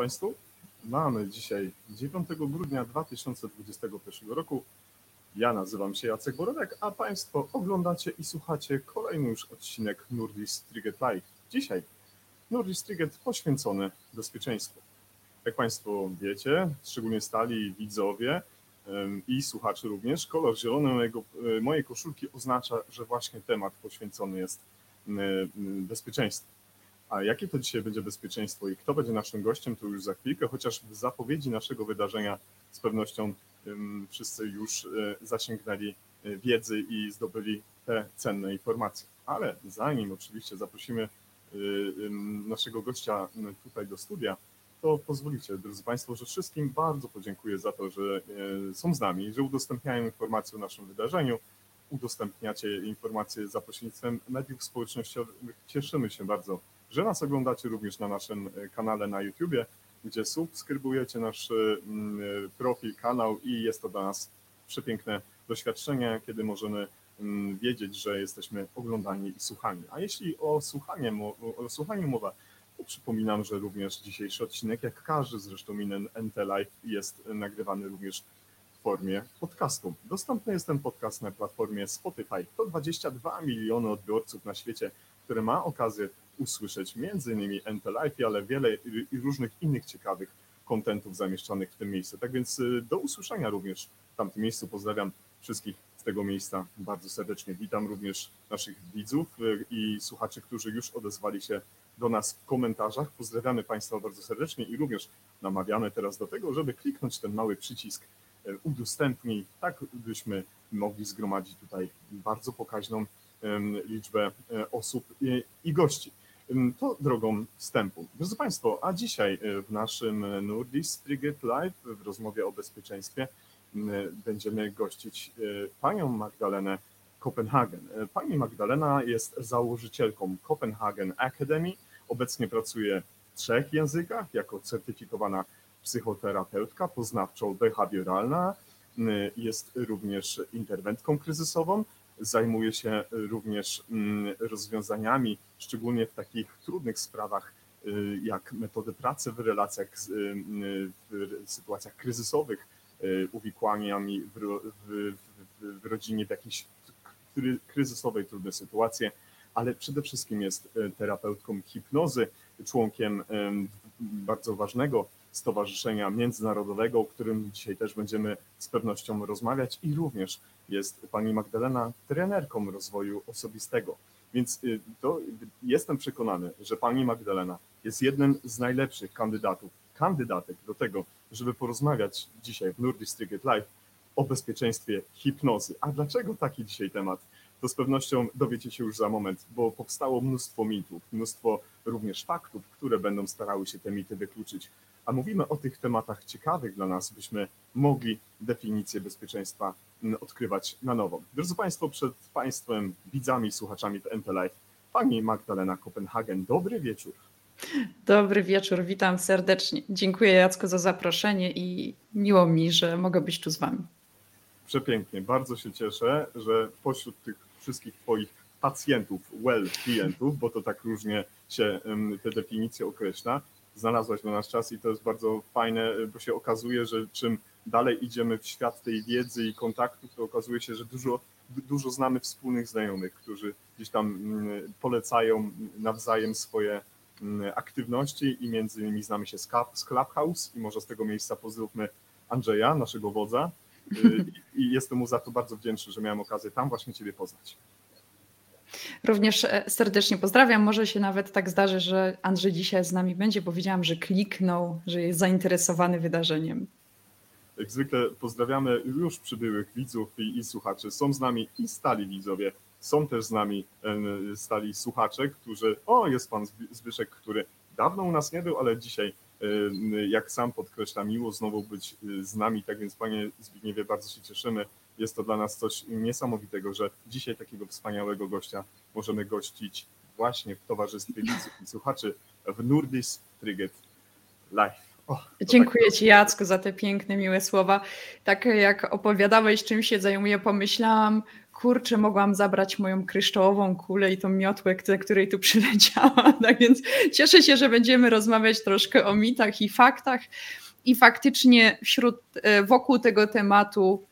Państwu. Mamy dzisiaj 9 grudnia 2021 roku. Ja nazywam się Jacek Borodek, a Państwo oglądacie i słuchacie kolejny już odcinek Nurdis Triget Live. Dzisiaj Nurdis Triget poświęcony bezpieczeństwu. Jak Państwo wiecie, szczególnie stali widzowie i słuchacze również, kolor zielony mojego, mojej koszulki oznacza, że właśnie temat poświęcony jest bezpieczeństwu. A jakie to dzisiaj będzie bezpieczeństwo i kto będzie naszym gościem, to już za chwilkę, chociaż w zapowiedzi naszego wydarzenia z pewnością wszyscy już y, zasięgnęli y, wiedzy i zdobyli te cenne informacje. Ale zanim oczywiście zaprosimy y, naszego gościa tutaj do studia, to pozwolicie, drodzy Państwo, że wszystkim bardzo podziękuję za to, że są z nami, że udostępniają informacje o naszym wydarzeniu, udostępniacie informacje za pośrednictwem mediów społecznościowych. Cieszymy się bardzo że nas oglądacie również na naszym e, kanale na YouTubie, gdzie subskrybujecie nasz e, e, profil, kanał i jest to dla nas przepiękne doświadczenie, kiedy możemy wiedzieć, że jesteśmy oglądani i słuchani. A jeśli o, o słuchaniu mowa, to przypominam, że również dzisiejszy odcinek, jak każdy zresztą inny NT Live, jest nagrywany również w formie podcastu. Dostępny jest ten podcast na platformie Spotify. To 22 miliony odbiorców na świecie, które ma okazję usłyszeć innymi NT Live, ale wiele różnych innych ciekawych kontentów zamieszczonych w tym miejscu. Tak więc y, do usłyszenia również w tamtym miejscu. Pozdrawiam wszystkich z tego miejsca bardzo serdecznie. Witam również naszych widzów y, i słuchaczy, którzy już odezwali się do nas w komentarzach. Pozdrawiamy Państwa bardzo serdecznie i również namawiamy teraz do tego, żeby kliknąć ten mały przycisk y, udostępnij, tak byśmy mogli zgromadzić tutaj bardzo pokaźną liczbę e, osób i gości. To drogą wstępu. Drodzy Państwo, a dzisiaj e, w naszym Nurdis Triget Live w rozmowie o bezpieczeństwie będziemy gościć e, panią Magdalenę Kopenhagen. E, Pani Magdalena jest założycielką Copenhagen Academy. Obecnie pracuje w trzech językach jako certyfikowana psychoterapeutka poznawczo-behawioralna. Jest również interwentką kryzysową zajmuje się również mm, rozwiązaniami, szczególnie w takich trudnych sprawach, y, jak metody pracy w relacjach, y, y, w sytuacjach kryzysowych, uwikłaniami w, w, w, w rodzinie w jakiejś kry- kryzysowej, trudnej sytuacji, ale przede wszystkim jest terapeutką hipnozy, członkiem em, bardzo ważnego stowarzyszenia międzynarodowego, o którym dzisiaj też będziemy z pewnością rozmawiać i również jest pani Magdalena trenerką rozwoju osobistego. Więc y, to jestem przekonany, że pani Magdalena jest jednym z najlepszych kandydatów, kandydatek do tego, żeby porozmawiać dzisiaj w Nurdis Triget Live o bezpieczeństwie hipnozy. A dlaczego taki dzisiaj temat? To z pewnością dowiecie się już za moment, bo powstało mnóstwo mitów, mnóstwo również faktów, które będą starały się te mity wykluczyć. A mówimy o tych tematach ciekawych dla nas, byśmy mogli definicję bezpieczeństwa odkrywać na nowo. Drodzy Państwo, przed Państwem, widzami, i słuchaczami w NT Live, Pani Magdalena Kopenhagen, dobry wieczór. Dobry wieczór, witam serdecznie. Dziękuję Jacku za zaproszenie i miło mi, że mogę być tu z Wami. Przepięknie, bardzo się cieszę, że pośród tych wszystkich Twoich pacjentów, well klientów, bo to tak różnie się te definicje określa, znalazłaś dla nas czas i to jest bardzo fajne, bo się okazuje, że czym dalej idziemy w świat tej wiedzy i kontaktów, to okazuje się, że dużo, dużo znamy wspólnych znajomych, którzy gdzieś tam mm, polecają nawzajem swoje mm, aktywności i między innymi znamy się z, z Clubhouse i może z tego miejsca pozdrówmy Andrzeja, naszego wodza, Y, i jestem mu za to bardzo wdzięczny, że miałem okazję tam właśnie Ciebie poznać. Również e, serdecznie pozdrawiam. Może się nawet tak zdarzy, że Andrzej dzisiaj z nami będzie, bo widziałam, że kliknął, że jest zainteresowany wydarzeniem. Jak zwykle pozdrawiamy już przybyłych widzów i, i słuchaczy. Są z nami i stali widzowie, są też z nami stali słuchacze, którzy, o jest Pan Zby- Zbyszek, który dawno u nas nie był, ale dzisiaj, jak sam podkreśla, miło znowu być y, z nami. Tak więc Panie Zbigniewie, bardzo się cieszymy. Jest to dla nas coś niesamowitego, że dzisiaj takiego wspaniałego gościa możemy gościć właśnie w towarzystwie widzów i słuchaczy w Nurdis Triget Live. O, tak Dziękuję Ci Jacku za te piękne, miłe słowa. Tak jak opowiadałeś, czym się zajmuję, pomyślałam, kurczę, mogłam zabrać moją kryształową kulę i tą miotłę, do której tu przyleciała. Tak więc cieszę się, że będziemy rozmawiać troszkę o mitach i faktach. I faktycznie wśród, e, wokół tego tematu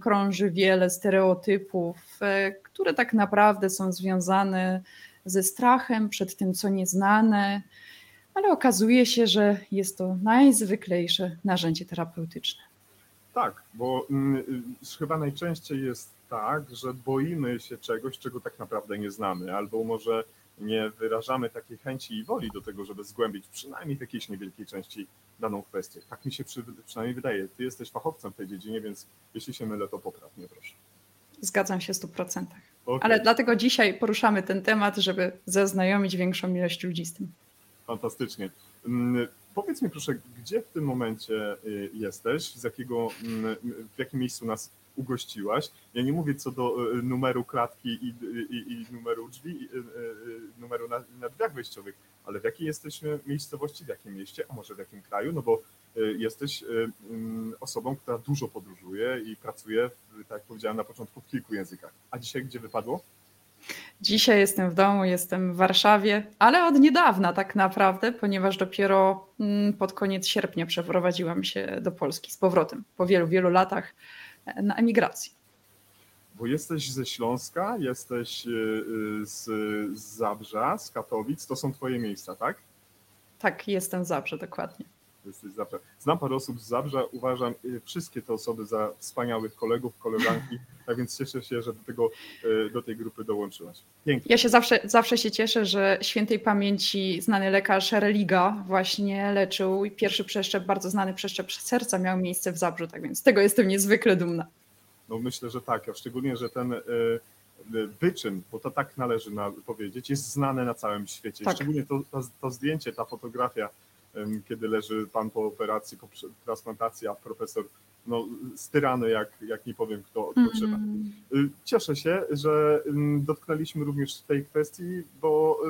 krąży wiele stereotypów, e, które tak naprawdę są związane ze strachem przed tym, co nieznane, ale okazuje się, że jest to najzwyklejsze narzędzie terapeutyczne. Tak, bo mm, y, chyba najczęściej jest tak, że boimy się czegoś, czego tak naprawdę nie znamy, albo może nie wyrażamy takiej chęci i woli do tego, żeby zgłębić przynajmniej w jakiejś niewielkiej części daną kwestię. Tak mi się przy, przynajmniej wydaje. Ty jesteś fachowcem w tej dziedzinie, więc jeśli się mylę, to popraw mnie proszę. Zgadzam się w 100%. Okay. Ale dlatego dzisiaj poruszamy ten temat, żeby zaznajomić większą ilość ludzi z tym. Fantastycznie. Mm, powiedz mi proszę, gdzie w tym momencie y, jesteś, z jakiego, mm, w jakim miejscu nas ugościłaś. Ja nie mówię co do y, numeru klatki i, i, i numeru drzwi, y, numeru na, na drzwiach wejściowych, ale w jakiej jesteśmy miejscowości, w jakim mieście, a może w jakim kraju, no bo jesteś mm, osobą, która dużo podróżuje i pracuje, tak jak powiedziałem na początku, w kilku językach. A dzisiaj gdzie wypadło? Dzisiaj jestem w domu, jestem w Warszawie, ale od niedawna tak naprawdę, ponieważ dopiero mm, pod koniec sierpnia przeprowadziłam się do Polski z powrotem po wielu, wielu latach e, na emigracji. Bo jesteś ze Śląska, jesteś y, y, z, z Zabrza, z Katowic, to są twoje miejsca, tak? Tak, jestem z Zabrze, dokładnie jesteś Zabrze. Znam parę osób z Zabrza, uważam y, wszystkie te osoby za wspaniałych kolegów, koleżanki, tak więc cieszę się, że do, tego, y, do tej grupy dołączyłaś. Pięknie. Ja się zawsze, zawsze się cieszę, że świętej pamięci znany lekarz Religa właśnie leczył i pierwszy przeszczep, bardzo znany przeszczep serca miał miejsce w Zabrzu, tak więc z tego jestem niezwykle dumna. No myślę, że tak, a szczególnie, że ten y, wyczyn, bo to tak należy powiedzieć, jest znane na całym świecie. Tak. Szczególnie to, to, to zdjęcie, ta fotografia kiedy leży pan po operacji, po transplantacji, a profesor no, styrany, jak, jak nie powiem kto odpoczywa. Mm. Cieszę się, że dotknęliśmy również tej kwestii, bo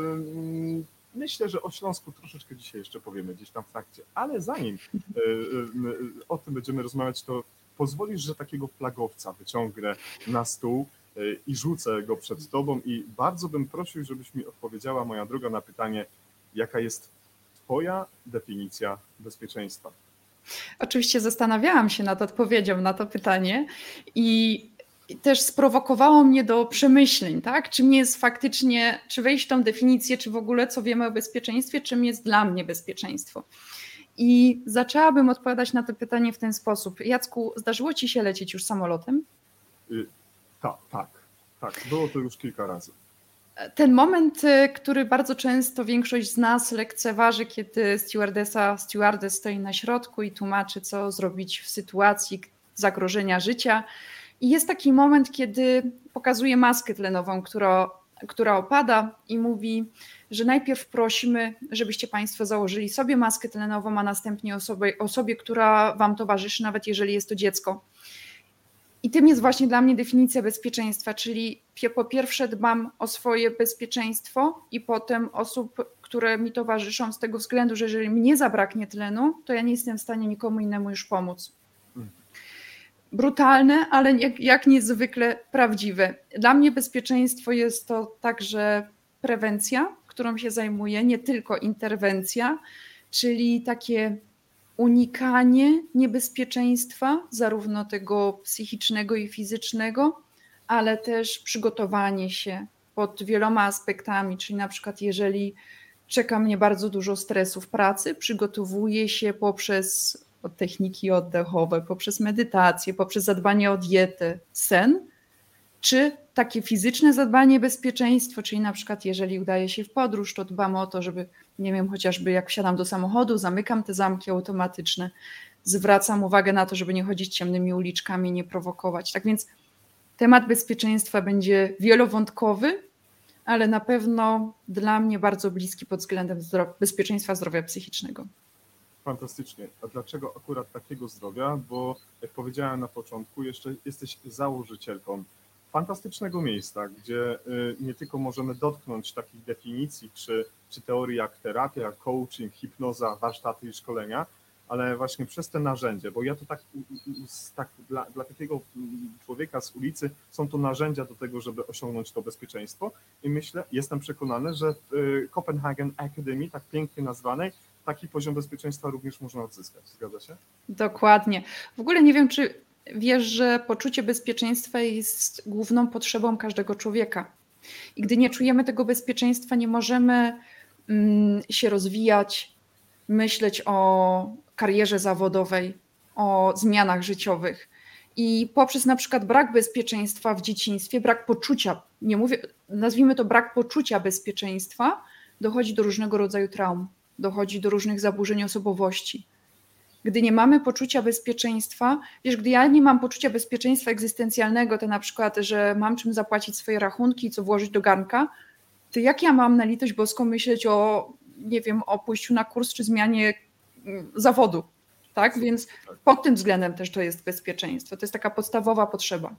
myślę, że o Śląsku troszeczkę dzisiaj jeszcze powiemy gdzieś tam w trakcie, ale zanim y, o tym będziemy rozmawiać, to pozwolisz, że takiego flagowca wyciągnę na stół y, i rzucę go przed tobą i bardzo bym prosił, żebyś mi odpowiedziała, moja droga, na pytanie, jaka jest Twoja definicja bezpieczeństwa? Oczywiście zastanawiałam się nad odpowiedzią na to pytanie i też sprowokowało mnie do przemyśleń, tak? Czym jest faktycznie, czy wejść w tą definicję, czy w ogóle co wiemy o bezpieczeństwie, czym jest dla mnie bezpieczeństwo. I zaczęłabym odpowiadać na to pytanie w ten sposób. Jacku, zdarzyło ci się lecieć już samolotem? Y, tak, tak, tak. Było to już kilka razy ten moment, y, który bardzo często większość z nas lekceważy, kiedy stewardesa, stewardess stoi na środku i tłumaczy, co zrobić w sytuacji zagrożenia życia. I jest taki moment, kiedy pokazuje maskę tlenową, która, która opada i mówi, że najpierw prosimy, żebyście Państwo założyli sobie maskę tlenową, a następnie osobie, osobie, która Wam towarzyszy, nawet jeżeli jest to dziecko. I tym jest właśnie dla mnie definicja bezpieczeństwa, czyli po pierwsze dbam o swoje bezpieczeństwo i potem osób, które mi towarzyszą z tego względu, że jeżeli mnie zabraknie tlenu, to ja nie jestem w stanie nikomu innemu już pomóc. Brutalne, ale jak, jak niezwykle prawdziwe. Dla mnie bezpieczeństwo jest to także prewencja, którą się zajmuję, nie tylko interwencja, czyli takie unikanie niebezpieczeństwa, zarówno tego psychicznego i fizycznego, ale też przygotowanie się pod wieloma aspektami, czyli na przykład jeżeli czeka mnie bardzo dużo stresu w pracy, przygotowuję się poprzez techniki oddechowe, poprzez medytację, poprzez zadbanie o dietę, sen, czy takie fizyczne zadbanie, bezpieczeństwo, czyli na przykład jeżeli udaje się w podróż, to dbam o to, żeby, nie wiem, chociażby jak wsiadam do samochodu, zamykam te zamki automatyczne, zwracam uwagę na to, żeby nie chodzić ciemnymi uliczkami, nie prowokować. Tak więc temat bezpieczeństwa będzie wielowątkowy, ale na pewno dla mnie bardzo bliski pod względem bezpieczeństwa zdrowia psychicznego. Fantastycznie. A dlaczego akurat takiego zdrowia? Bo jak powiedziałem na początku, jeszcze jesteś założycielką fantastycznego miejsca, gdzie y, nie tylko możemy dotknąć takich definicji czy, czy teorii jak terapia, coaching, hipnoza, warsztaty i szkolenia, ale właśnie przez te narzędzie, bo ja to tak, tak dla, dla takiego człowieka z ulicy są to narzędzia do tego, żeby osiągnąć to bezpieczeństwo i myślę, jestem przekonany, że w y, Copenhagen Academy, tak pięknie nazwanej, taki poziom bezpieczeństwa również można odzyskać. Zgadza się? Dokładnie. W ogóle nie wiem, czy wiesz, że poczucie bezpieczeństwa jest główną potrzebą każdego człowieka. I gdy nie czujemy tego bezpieczeństwa, nie możemy mm, się rozwijać, myśleć o karierze zawodowej, o zmianach życiowych. I poprzez na przykład brak bezpieczeństwa w dzieciństwie, brak poczucia, nie mówię, nazwijmy to brak poczucia bezpieczeństwa, dochodzi do różnego rodzaju traum, dochodzi do różnych zaburzeń osobowości. Gdy nie mamy poczucia bezpieczeństwa, wiesz, gdy ja nie mam poczucia bezpieczeństwa egzystencjalnego, to na przykład, że mam czym zapłacić swoje rachunki i co włożyć do garnka, to jak ja mam na litość boską myśleć o, nie wiem, o pójściu na kurs czy zmianie mm, zawodu, tak? Więc pod tym względem też to jest bezpieczeństwo. To jest taka podstawowa potrzeba.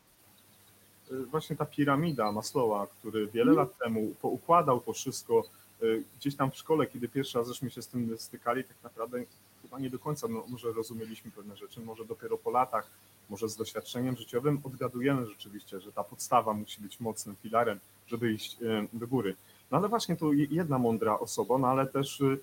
Y, właśnie ta piramida Maslowa, który wiele hmm. lat temu poukładał to wszystko, y, gdzieś tam w szkole, kiedy pierwszy raz żeśmy się z tym stykali, tak naprawdę chyba nie do końca no, może rozumieliśmy pewne rzeczy, może dopiero po latach, może z doświadczeniem życiowym odgadujemy rzeczywiście, że ta podstawa musi być mocnym filarem, żeby iść do góry. No ale właśnie tu jedna mądra osoba, no ale też y,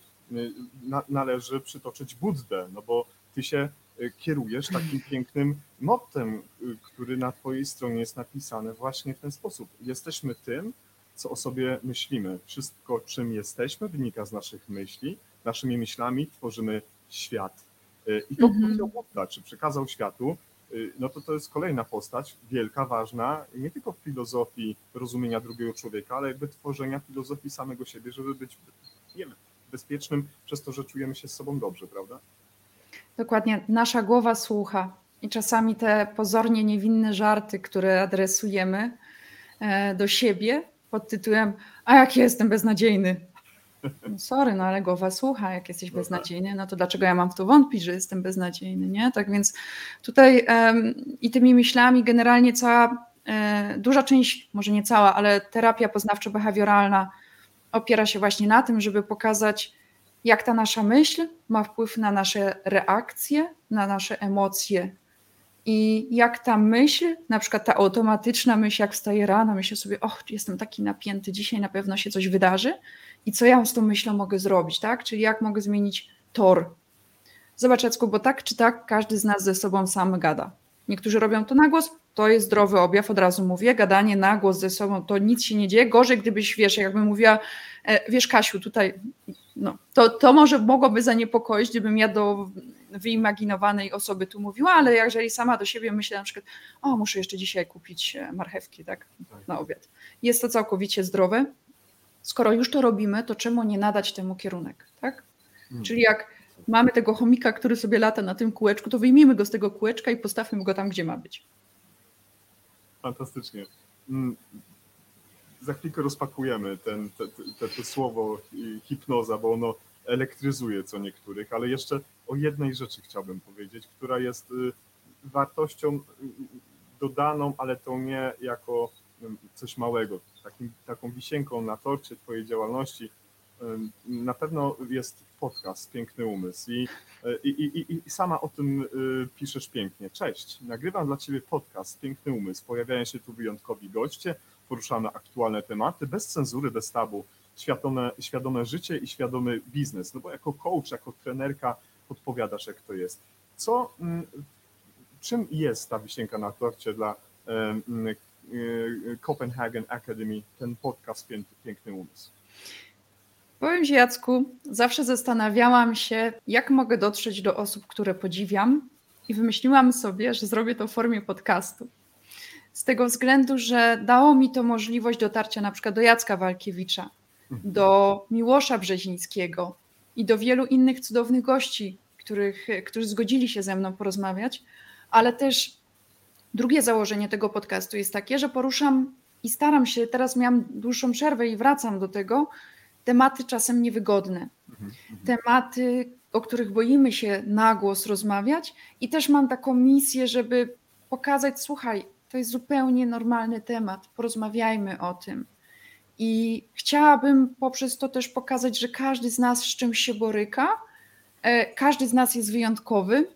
na, należy przytoczyć Buddę, no bo ty się y, kierujesz takim pięknym mottem, y, który na twojej stronie jest napisany właśnie w ten sposób. Jesteśmy tym, co o sobie myślimy. Wszystko, czym jesteśmy, wynika z naszych myśli. Naszymi myślami tworzymy świat. Y, I to mhm. powiedział Buddha, czy przekazał światu, y, no to to jest kolejna postać, wielka, ważna, nie tylko w filozofii rozumienia drugiego człowieka, ale jakby tworzenia filozofii samego siebie, żeby być nie wiem, bezpiecznym przez to, że czujemy się z sobą dobrze, prawda? Dokładnie. Nasza głowa słucha i czasami te pozornie niewinne żarty, które adresujemy e, do siebie pod tytułem a jak jestem beznadziejny, no sorry, no ale głowa słucha, jak jesteś no tak. beznadziejny, no to dlaczego ja mam w to wątpić, że jestem beznadziejny, nie? Tak więc tutaj um, i tymi myślami generalnie cała, e, duża część, może nie cała, ale terapia poznawczo-behawioralna opiera się właśnie na tym, żeby pokazać, jak ta nasza myśl ma wpływ na nasze reakcje, na nasze emocje. I jak ta myśl, na przykład ta automatyczna myśl, jak wstaję rano, myślę sobie, och, jestem taki napięty, dzisiaj na pewno się coś wydarzy, i co ja z tą myślą mogę zrobić, tak? Czyli jak mogę zmienić tor. Zobacz, Jacku, bo tak czy tak każdy z nas ze sobą sam gada. Niektórzy robią to na głos, to jest zdrowy objaw, od razu mówię, gadanie na głos ze sobą, to nic się nie dzieje. Gorzej, gdybyś, wiesz, jakbym mówiła, e, wiesz Kasiu, tutaj, no, to, to może mogłoby zaniepokoić, gdybym ja do wyimaginowanej osoby tu mówiła, ale jeżeli sama do siebie myślę na przykład, o, muszę jeszcze dzisiaj kupić e, marchewki, tak, na obiad. Jest to całkowicie zdrowe, skoro już to robimy, to czemu nie nadać temu kierunek, tak? Hmm. Czyli jak mamy tego chomika, który sobie lata na tym kółeczku, to wyjmijmy go z tego kółeczka i postawmy go tam, gdzie ma być. Fantastycznie. Mm, za chwilkę rozpakujemy ten, te, te, te słowo hipnoza, bo ono elektryzuje co niektórych, ale jeszcze o jednej rzeczy chciałbym powiedzieć, która jest y, wartością y, dodaną, ale to nie jako coś małego, takim, taką wisienką na torcie Twojej działalności na pewno jest podcast Piękny Umysł i, i, i, i sama o tym y, piszesz pięknie. Cześć, nagrywam dla Ciebie podcast Piękny Umysł. Pojawiają się tu wyjątkowi goście, poruszamy aktualne tematy, bez cenzury, bez tabu, świadome, świadome życie i świadomy biznes. No bo jako coach, jako trenerka podpowiadasz, jak to jest. Co, czym jest ta wisienka na torcie dla Y, Copenhagen Academy, ten podcast Piękny Umysł? Powiem Ci, Jacku, zawsze zastanawiałam się, jak mogę dotrzeć do osób, które podziwiam, i wymyśliłam sobie, że zrobię to w formie podcastu. Z tego względu, że dało mi to możliwość dotarcia na przykład do Jacka Walkiewicza. Do Miłosza Brzezińskiego i do wielu innych cudownych gości, których, którzy zgodzili się ze mną porozmawiać, ale też Drugie założenie tego podcastu jest takie, że poruszam i staram się, teraz miałam dłuższą przerwę i wracam do tego, tematy czasem niewygodne. Mhm, mhm. Tematy, o których boimy się na głos rozmawiać i też mam taką misję, żeby pokazać, słuchaj, to jest zupełnie normalny temat, porozmawiajmy o tym. I chciałabym poprzez to też pokazać, że każdy z nas z czymś się boryka e, każdy z nas jest wyjątkowy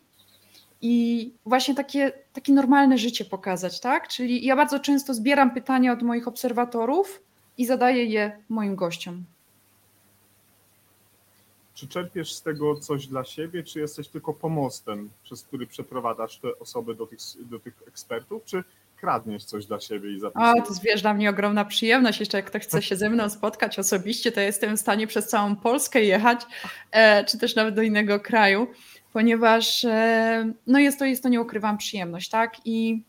i właśnie takie, takie normalne życie pokazać, tak? Czyli ja bardzo często zbieram pytania od moich obserwatorów i zadaję je moim gościom. Czy czerpiesz z tego coś dla siebie, czy jesteś tylko pomostem, przez który przeprowadzasz te osoby do tych, do tych ekspertów, czy kradniesz coś dla siebie i zapisujesz? O, to wiesz, dla mnie ogromna przyjemność. Jeszcze jak ktoś chce się ze mną spotkać osobiście, to jestem w stanie przez całą Polskę jechać, e, czy też nawet do innego kraju, ponieważ e, no jest to, jest to, nie ukrywam, przyjemność, tak? I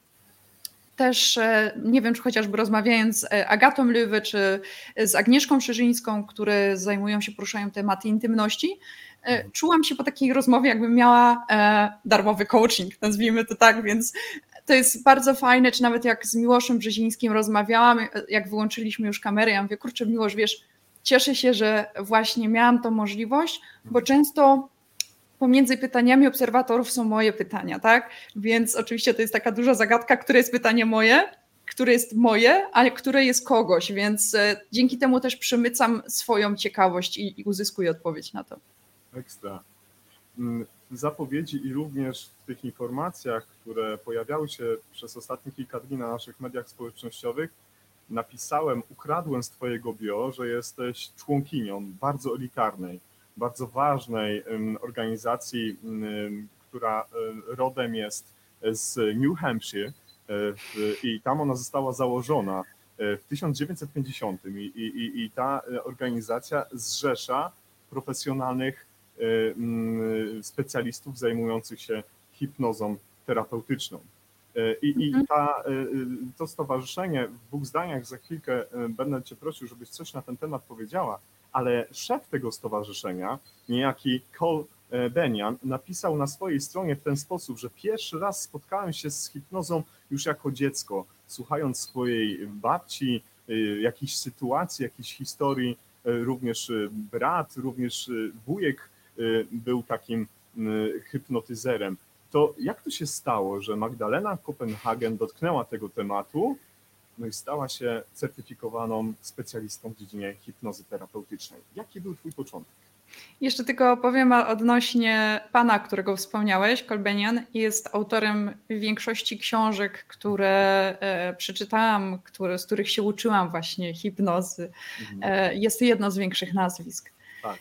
też e, nie wiem, czy chociażby rozmawiając z Agatą Lywy, czy z Agnieszką Szerzyńską, które zajmują się, poruszają tematy intymności, czułam się po takiej rozmowie, jakbym miała darmowy coaching, nazwijmy to tak, więc to jest bardzo fajne, czy nawet jak z Miłoszem Brzezińskim rozmawiałam, jak wyłączyliśmy już kamerę, ja mówię, kurczę Miłosz, wiesz, cieszę się, że właśnie miałam tą możliwość, bo często pomiędzy pytaniami obserwatorów są moje pytania, tak? Więc oczywiście to jest taka duża zagadka, które jest pytanie moje, które jest moje, ale które jest kogoś, więc e, dzięki temu też przemycam swoją ciekawość i, i uzyskuję odpowiedź na to. Ekstra. Zapowiedzi i również w tych informacjach, które pojawiały się przez ostatnie kilka dni na naszych mediach społecznościowych, napisałem, ukradłem z Twojego bio, że jesteś członkinią bardzo elitarnej, bardzo ważnej organizacji, która rodem jest z New Hampshire i tam ona została założona w 1950 i, i, i ta organizacja zrzesza profesjonalnych specjalistów zajmujących się hipnozą terapeutyczną. Y, I, i mhm. ta, y, to stowarzyszenie, w dwóch zdaniach za chwilkę będę Cię prosił, żebyś coś na ten temat powiedziała, ale szef tego stowarzyszenia, niejaki Cole Benian, napisał na swojej stronie w ten sposób, że pierwszy raz spotkałem się z hipnozą już jako dziecko, słuchając swojej babci, jakichś sytuacji, jakichś historii, również brat, również wujek Y, był takim y, hypnotyzerem. To jak to się stało, że Magdalena Kopenhagen dotknęła tego tematu no i stała się certyfikowaną specjalistą w dziedzinie hipnozy terapeutycznej? Jaki był Twój początek? Jeszcze tylko opowiem odnośnie pana, którego wspomniałeś, Kolbenian. Jest autorem większości książek, które e, przeczytałam, które, z których się uczyłam właśnie hipnozy. Mhm. E, jest to jedno z większych nazwisk. Tak.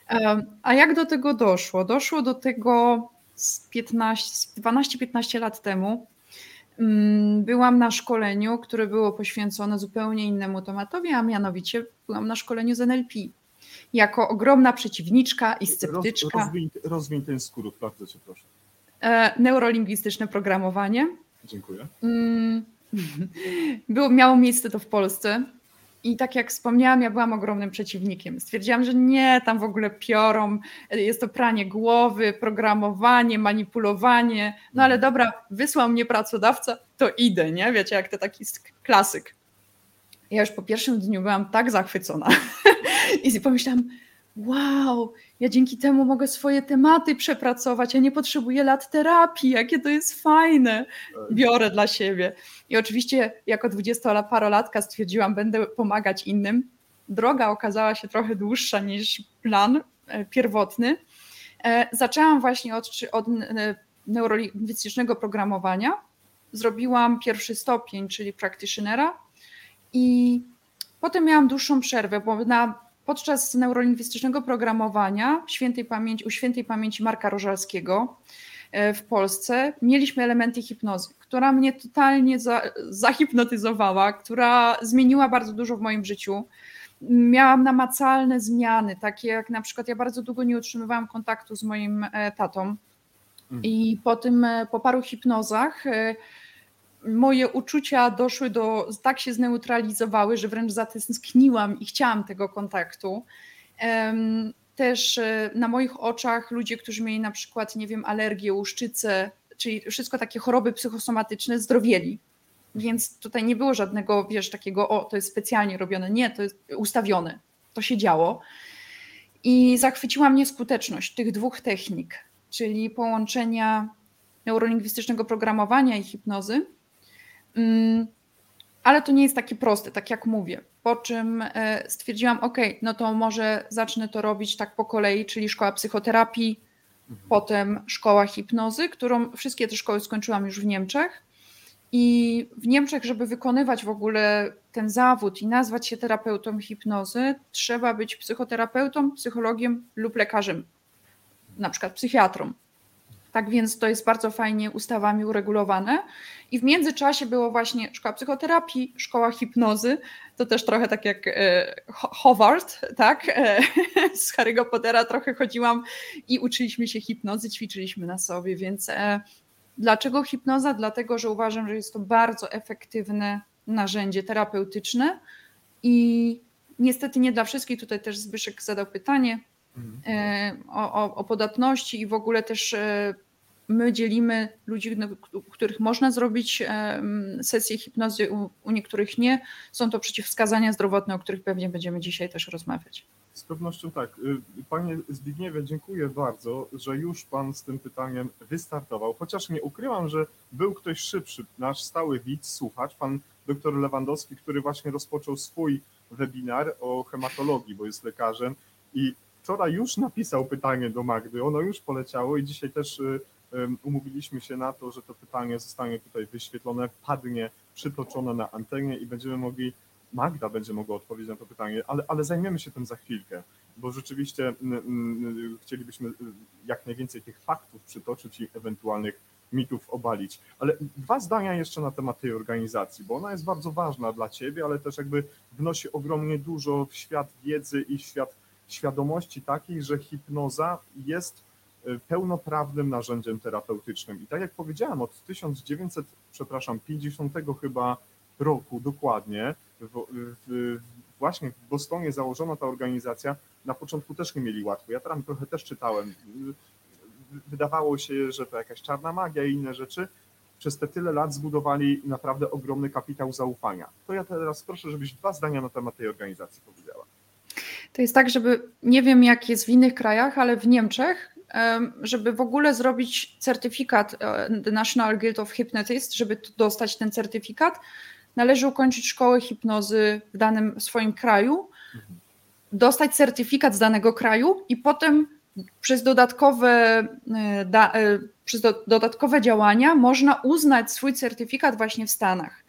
A jak do tego doszło? Doszło do tego 12-15 lat temu. Mm, byłam na szkoleniu, które było poświęcone zupełnie innemu tematowi, a mianowicie byłam na szkoleniu z NLP. Jako ogromna przeciwniczka i sceptyczka. Roz, rozwiń, rozwiń ten skrót, bardzo cię proszę. E, neurolingwistyczne programowanie. Dziękuję. Mm, było, miało miejsce to w Polsce. I tak jak wspomniałam, ja byłam ogromnym przeciwnikiem. Stwierdziłam, że nie, tam w ogóle piorą, jest to pranie głowy, programowanie, manipulowanie. No ale mhm. dobra, wysłał mnie pracodawca, to idę, nie? Wiecie, jak to taki klasyk. Ja już po pierwszym dniu byłam tak zachwycona i pomyślałam, wow, ja dzięki temu mogę swoje tematy przepracować, ja nie potrzebuję lat terapii, jakie to jest fajne, tak. biorę dla siebie. I oczywiście jako dwudziestoparolatka stwierdziłam, będę pomagać innym. Droga okazała się trochę dłuższa niż plan e, pierwotny. E, zaczęłam właśnie od, od e, neurolingwistycznego programowania. Zrobiłam pierwszy stopień, czyli practitionera i potem miałam dłuższą przerwę, bo na podczas neurolingwistycznego programowania świętej pamięci, u świętej pamięci Marka Rożalskiego e, w Polsce mieliśmy elementy hipnozy, która mnie totalnie za, zahipnotyzowała, która zmieniła bardzo dużo w moim życiu. Miałam namacalne zmiany, takie jak na przykład ja bardzo długo nie utrzymywałam kontaktu z moim e, tatą. Mhm. I po tym, e, po paru hipnozach moje uczucia doszły do, tak się zneutralizowały, że wręcz zatęskniłam i chciałam tego kontaktu. Też e, na moich oczach ludzie, którzy mieli na przykład, nie wiem, alergię, łuszczycę, czyli wszystko takie choroby psychosomatyczne, zdrowieli. Więc tutaj nie było żadnego, wiesz, takiego, o, to jest specjalnie robione. Nie, to jest ustawione. To się działo. I zachwyciła mnie skuteczność tych dwóch technik, czyli połączenia neurolingwistycznego programowania i hipnozy ale to nie jest takie proste, tak jak mówię. Po czym e, stwierdziłam, ok, no to może zacznę to robić tak po kolei, czyli szkoła psychoterapii, Mhm. potem szkoła hipnozy, którą wszystkie te szkoły skończyłam już w Niemczech. I w Niemczech, żeby wykonywać w ogóle ten zawód i nazwać się terapeutą hipnozy, trzeba być psychoterapeutą, psychologiem lub lekarzem, na przykład psychiatrą. Tak więc to jest bardzo fajnie ustawami uregulowane. I w międzyczasie było właśnie szkoła psychoterapii, szkoła hipnozy. To też trochę tak jak e, Howard, tak? E, z Harry'ego Pottera trochę chodziłam i uczyliśmy się hipnozy, ćwiczyliśmy na sobie, więc e, dlaczego hipnoza? Dlatego, że uważam, że jest to bardzo efektywne narzędzie terapeutyczne i niestety nie dla wszystkich. Tutaj też Zbyszek zadał pytanie. O, o, o podatności i w ogóle też e, my dzielimy ludzi, no, których można zrobić sesję hipnozy, u, u niektórych nie. Są to przeciwwskazania zdrowotne, o których pewnie będziemy dzisiaj też rozmawiać. Z pewnością tak. Y, Panie Zbigniewie, dziękuję bardzo, że już Pan z tym pytaniem wystartował, chociaż nie ukrywam, że był ktoś szybszy, nasz stały widz, słuchacz, Pan doktor Lewandowski, który właśnie rozpoczął swój webinar o hematologii, bo jest lekarzem i wczoraj już napisał pytanie do Magdy, ono już poleciało i dzisiaj też y, umówiliśmy się na to, że to pytanie zostanie tutaj wyświetlone, padnie, przytoczone na antenie i będziemy mogli, Magda będzie mogła odpowiedzieć na to pytanie, ale, ale zajmiemy się tym za chwilkę, bo rzeczywiście y, y, chcielibyśmy jak najwięcej tych faktów przytoczyć i ewentualnych mitów obalić. Ale dwa zdania jeszcze na temat tej organizacji, bo ona jest bardzo ważna dla Ciebie, ale też jakby wnosi ogromnie dużo w świat wiedzy i w świat świadomości takiej, że hipnoza jest y, pełnoprawnym narzędziem terapeutycznym. I tak jak powiedziałem, od 1900, przepraszam, 50 chyba roku dokładnie, w, w, właśnie w Bostonie założona ta organizacja, na początku też nie mieli łatwo. Ja tam trochę też czytałem. Wydawało się, że to jakaś czarna magia i inne rzeczy. Przez te tyle lat zbudowali naprawdę ogromny kapitał zaufania. To ja teraz proszę, żebyś dwa zdania na temat tej organizacji powiedziała. To jest tak, żeby nie wiem, jak jest w innych krajach, ale w Niemczech, żeby w ogóle zrobić certyfikat The National Guild of Hypnotists, żeby dostać ten certyfikat, należy ukończyć szkołę hipnozy w danym swoim kraju, dostać certyfikat z danego kraju i potem przez dodatkowe, e, da, e, przez do, dodatkowe działania można uznać swój certyfikat właśnie w Stanach.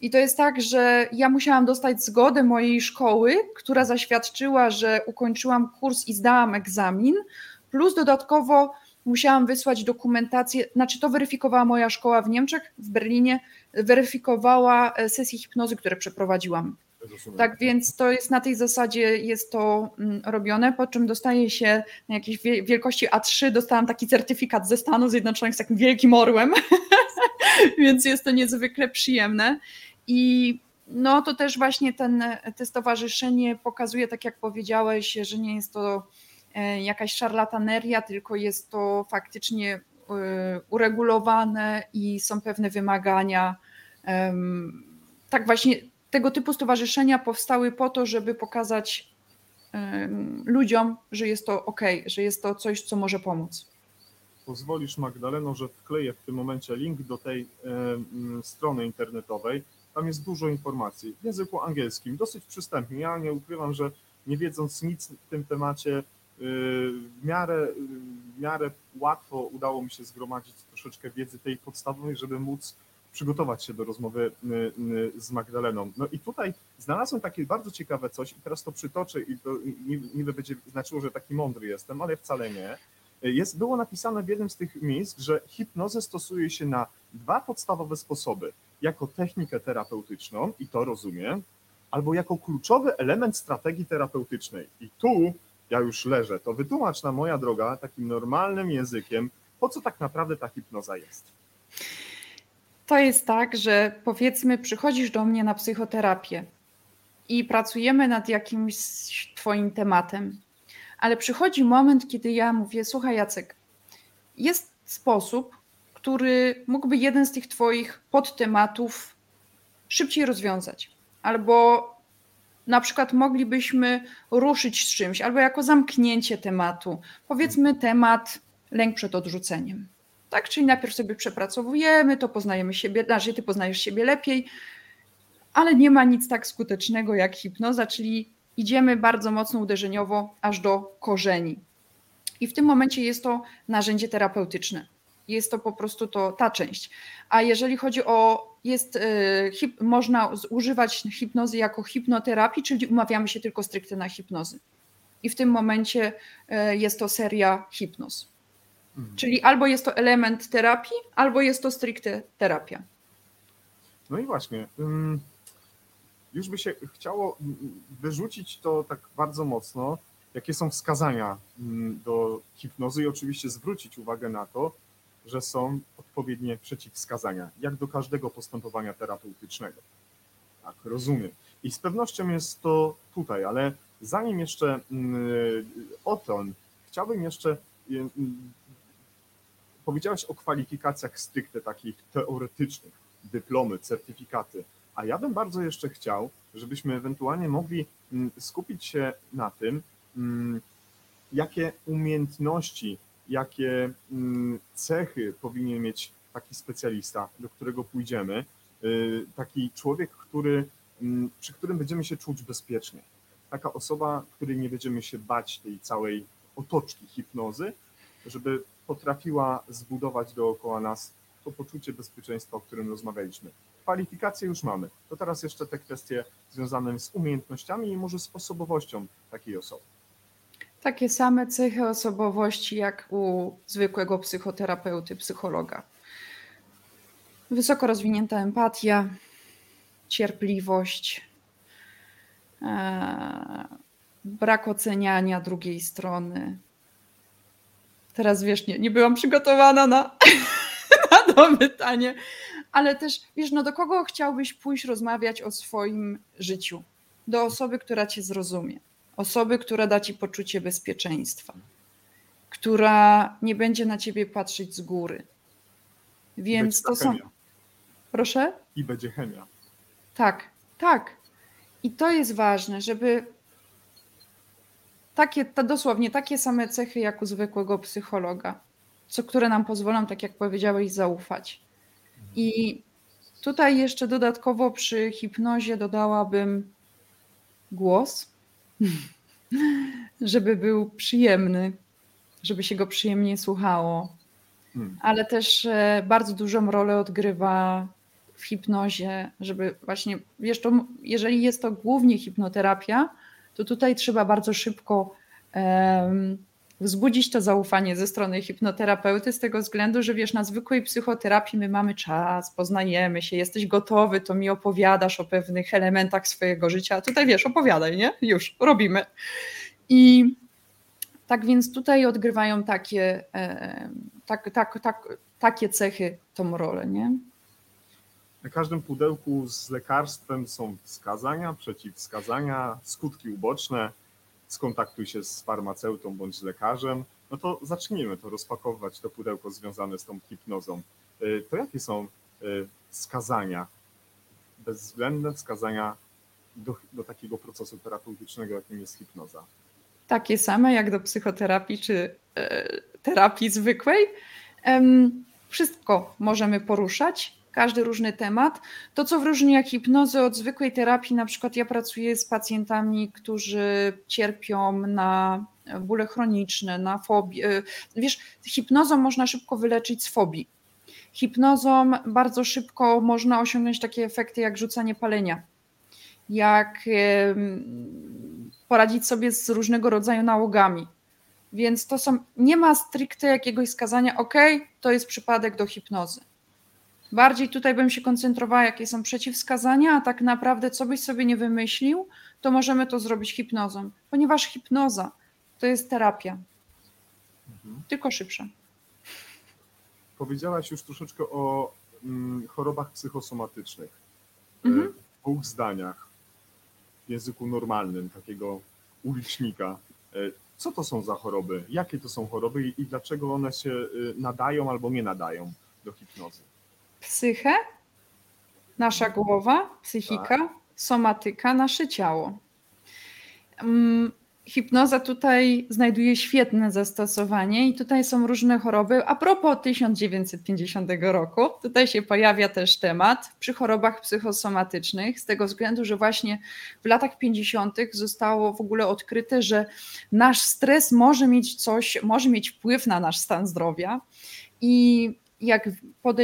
I to jest tak, że ja musiałam dostać zgodę mojej szkoły, która zaświadczyła, że ukończyłam kurs i zdałam egzamin, plus dodatkowo musiałam wysłać dokumentację, znaczy to weryfikowała moja szkoła w Niemczech, w Berlinie, weryfikowała e, sesje hipnozy, które przeprowadziłam. Rozumiem. Tak więc to jest na tej zasadzie jest to mm, robione, po czym dostaje się na jakiejś wie- wielkości A3, dostałam taki certyfikat ze Stanów Zjednoczonych z takim wielkim orłem, więc jest to niezwykle przyjemne. I no to też właśnie ten, to stowarzyszenie pokazuje, tak jak powiedziałeś, że nie jest to e, jakaś szarlataneria, tylko jest to faktycznie e, uregulowane i są pewne wymagania. Tak właśnie tego typu stowarzyszenia powstały po to, żeby pokazać ludziom, że jest to ok, że jest to coś, co może pomóc. Pozwolisz Magdaleno, że wkleję w tym momencie link do tej strony internetowej. Tam jest dużo informacji w języku angielskim, dosyć przystępnie. Ja nie ukrywam, że nie wiedząc nic w tym temacie, y, w miarę, y, w miarę łatwo udało mi się zgromadzić troszeczkę wiedzy tej podstawowej, żeby móc przygotować się do rozmowy y, z Magdaleną. No i tutaj znalazłem takie bardzo ciekawe coś i teraz to przytoczę i to niby będzie znaczyło, że taki mądry jestem, ale wcale nie. Jest, było napisane w jednym z tych miejsc, że hipnozę stosuje się na dwa podstawowe sposoby. Jako technikę terapeutyczną, i to rozumiem, albo jako kluczowy element strategii terapeutycznej. I tu ja już leżę. To wytłumacz na moja droga takim normalnym językiem, po co tak naprawdę ta hipnoza jest. To jest tak, że powiedzmy, przychodzisz do mnie na psychoterapię i pracujemy nad jakimś Twoim tematem, ale przychodzi moment, kiedy ja mówię: Słuchaj, Jacek, jest sposób, który mógłby jeden z tych Twoich podtematów szybciej rozwiązać, albo na przykład moglibyśmy ruszyć z czymś, albo jako zamknięcie tematu. Powiedzmy temat lęk przed odrzuceniem. Tak, czyli najpierw sobie przepracowujemy, to poznajemy siebie, znaczy ty poznajesz siebie lepiej, ale nie ma nic tak skutecznego jak hipnoza, czyli idziemy bardzo mocno uderzeniowo aż do korzeni. I w tym momencie jest to narzędzie terapeutyczne. Jest to po prostu to, ta część. A jeżeli chodzi o, jest, y, hip, można używać hipnozy jako hipnoterapii, czyli umawiamy się tylko stricte na hipnozy. I w tym momencie y, jest to seria hipnoz. Mhm. Czyli albo jest to element terapii, albo jest to stricte terapia. No i właśnie. Już by się chciało wyrzucić to tak bardzo mocno, jakie są wskazania do hipnozy i oczywiście zwrócić uwagę na to, że są odpowiednie przeciwwskazania, jak do każdego postępowania terapeutycznego. Tak, rozumiem. I z pewnością jest to tutaj, ale zanim jeszcze o to, chciałbym jeszcze powiedziałeś o kwalifikacjach stricte takich teoretycznych, dyplomy, certyfikaty, a ja bym bardzo jeszcze chciał, żebyśmy ewentualnie mogli mm, skupić się na tym, mm, jakie umiejętności, jakie mm, cechy powinien mieć taki specjalista, do którego pójdziemy, y, taki człowiek, który, przy którym będziemy się czuć bezpiecznie. Taka osoba, której nie będziemy się bać tej całej otoczki hipnozy, żeby potrafiła zbudować dookoła nas to poczucie bezpieczeństwa, o którym rozmawialiśmy. Kwalifikacje już mamy. To teraz jeszcze te kwestie związane z umiejętnościami i może z osobowością takiej osoby. Takie same cechy osobowości jak u zwykłego psychoterapeuty, psychologa. Wysoko rozwinięta empatia, cierpliwość, e, brak oceniania drugiej strony, Teraz wiesz, nie, nie byłam przygotowana na, na to pytanie, ale też wiesz, no do kogo chciałbyś pójść rozmawiać o swoim życiu? Do osoby, która cię zrozumie, osoby, która da ci poczucie bezpieczeństwa, która nie będzie na ciebie patrzeć z góry. Więc to są. Proszę? I będzie chemia. Tak, tak. I to jest ważne, żeby takie, to dosłownie takie same cechy jak u zwykłego psychologa, co, które nam pozwolą, tak jak powiedziałeś, zaufać. I tutaj jeszcze dodatkowo przy hipnozie dodałabym głos, żeby był przyjemny, żeby się go przyjemnie słuchało. Hmm. Ale też e, bardzo dużą rolę odgrywa w hipnozie, żeby właśnie, wiesz, to, jeżeli jest to głównie hipnoterapia, to tutaj trzeba bardzo szybko um, wzbudzić to zaufanie ze strony hipnoterapeuty z tego względu, że wiesz, na zwykłej psychoterapii my mamy czas, poznajemy się, jesteś gotowy, to mi opowiadasz o pewnych elementach swojego życia, tutaj wiesz, opowiadaj, nie? Już, robimy. I tak więc tutaj odgrywają takie, tak, tak, tak, takie cechy tą rolę, nie? Na każdym pudełku z lekarstwem są wskazania, przeciwwskazania, skutki uboczne. Skontaktuj się z farmaceutą bądź z lekarzem. No to zacznijmy to rozpakowywać, to pudełko związane z tą hipnozą. Y, to jakie są y, wskazania, bezwzględne wskazania do, do takiego procesu terapeutycznego, jakim jest hipnoza? Takie same jak do psychoterapii czy e, terapii zwykłej. Wszystko możemy poruszać, każdy różny temat. To, co w jak hipnozy od zwykłej terapii, na przykład ja pracuję z pacjentami, którzy cierpią na bóle chroniczne, na fobię. Wiesz, hipnozą można szybko wyleczyć z fobii. Hipnozą bardzo szybko można osiągnąć takie efekty jak rzucanie palenia, jak poradzić sobie z różnego rodzaju nałogami. Więc to są, nie ma stricte jakiegoś skazania, ok, to jest przypadek do hipnozy. Bardziej tutaj bym się koncentrowała, jakie są przeciwwskazania, a tak naprawdę, co byś sobie nie wymyślił, to możemy to zrobić hipnozą, ponieważ hipnoza to jest terapia, mhm. tylko szybsza. Powiedziałaś już troszeczkę o mm, chorobach psychosomatycznych. E, mhm. W dwóch zdaniach, w języku normalnym, takiego ulicznika. E, co to są za choroby? Jakie to są choroby i, i dlaczego one się y, nadają albo nie nadają do hipnozy? Psychę, nasza głowa, psychika, tak. somatyka, nasze ciało. Mm, hipnoza tutaj znajduje świetne zastosowanie i tutaj są różne choroby. A propos 1950 roku, tutaj się pojawia też temat przy chorobach psychosomatycznych, z tego względu, że właśnie w latach 50. zostało w ogóle odkryte, że nasz stres może mieć coś, może mieć wpływ na nasz stan zdrowia. I jak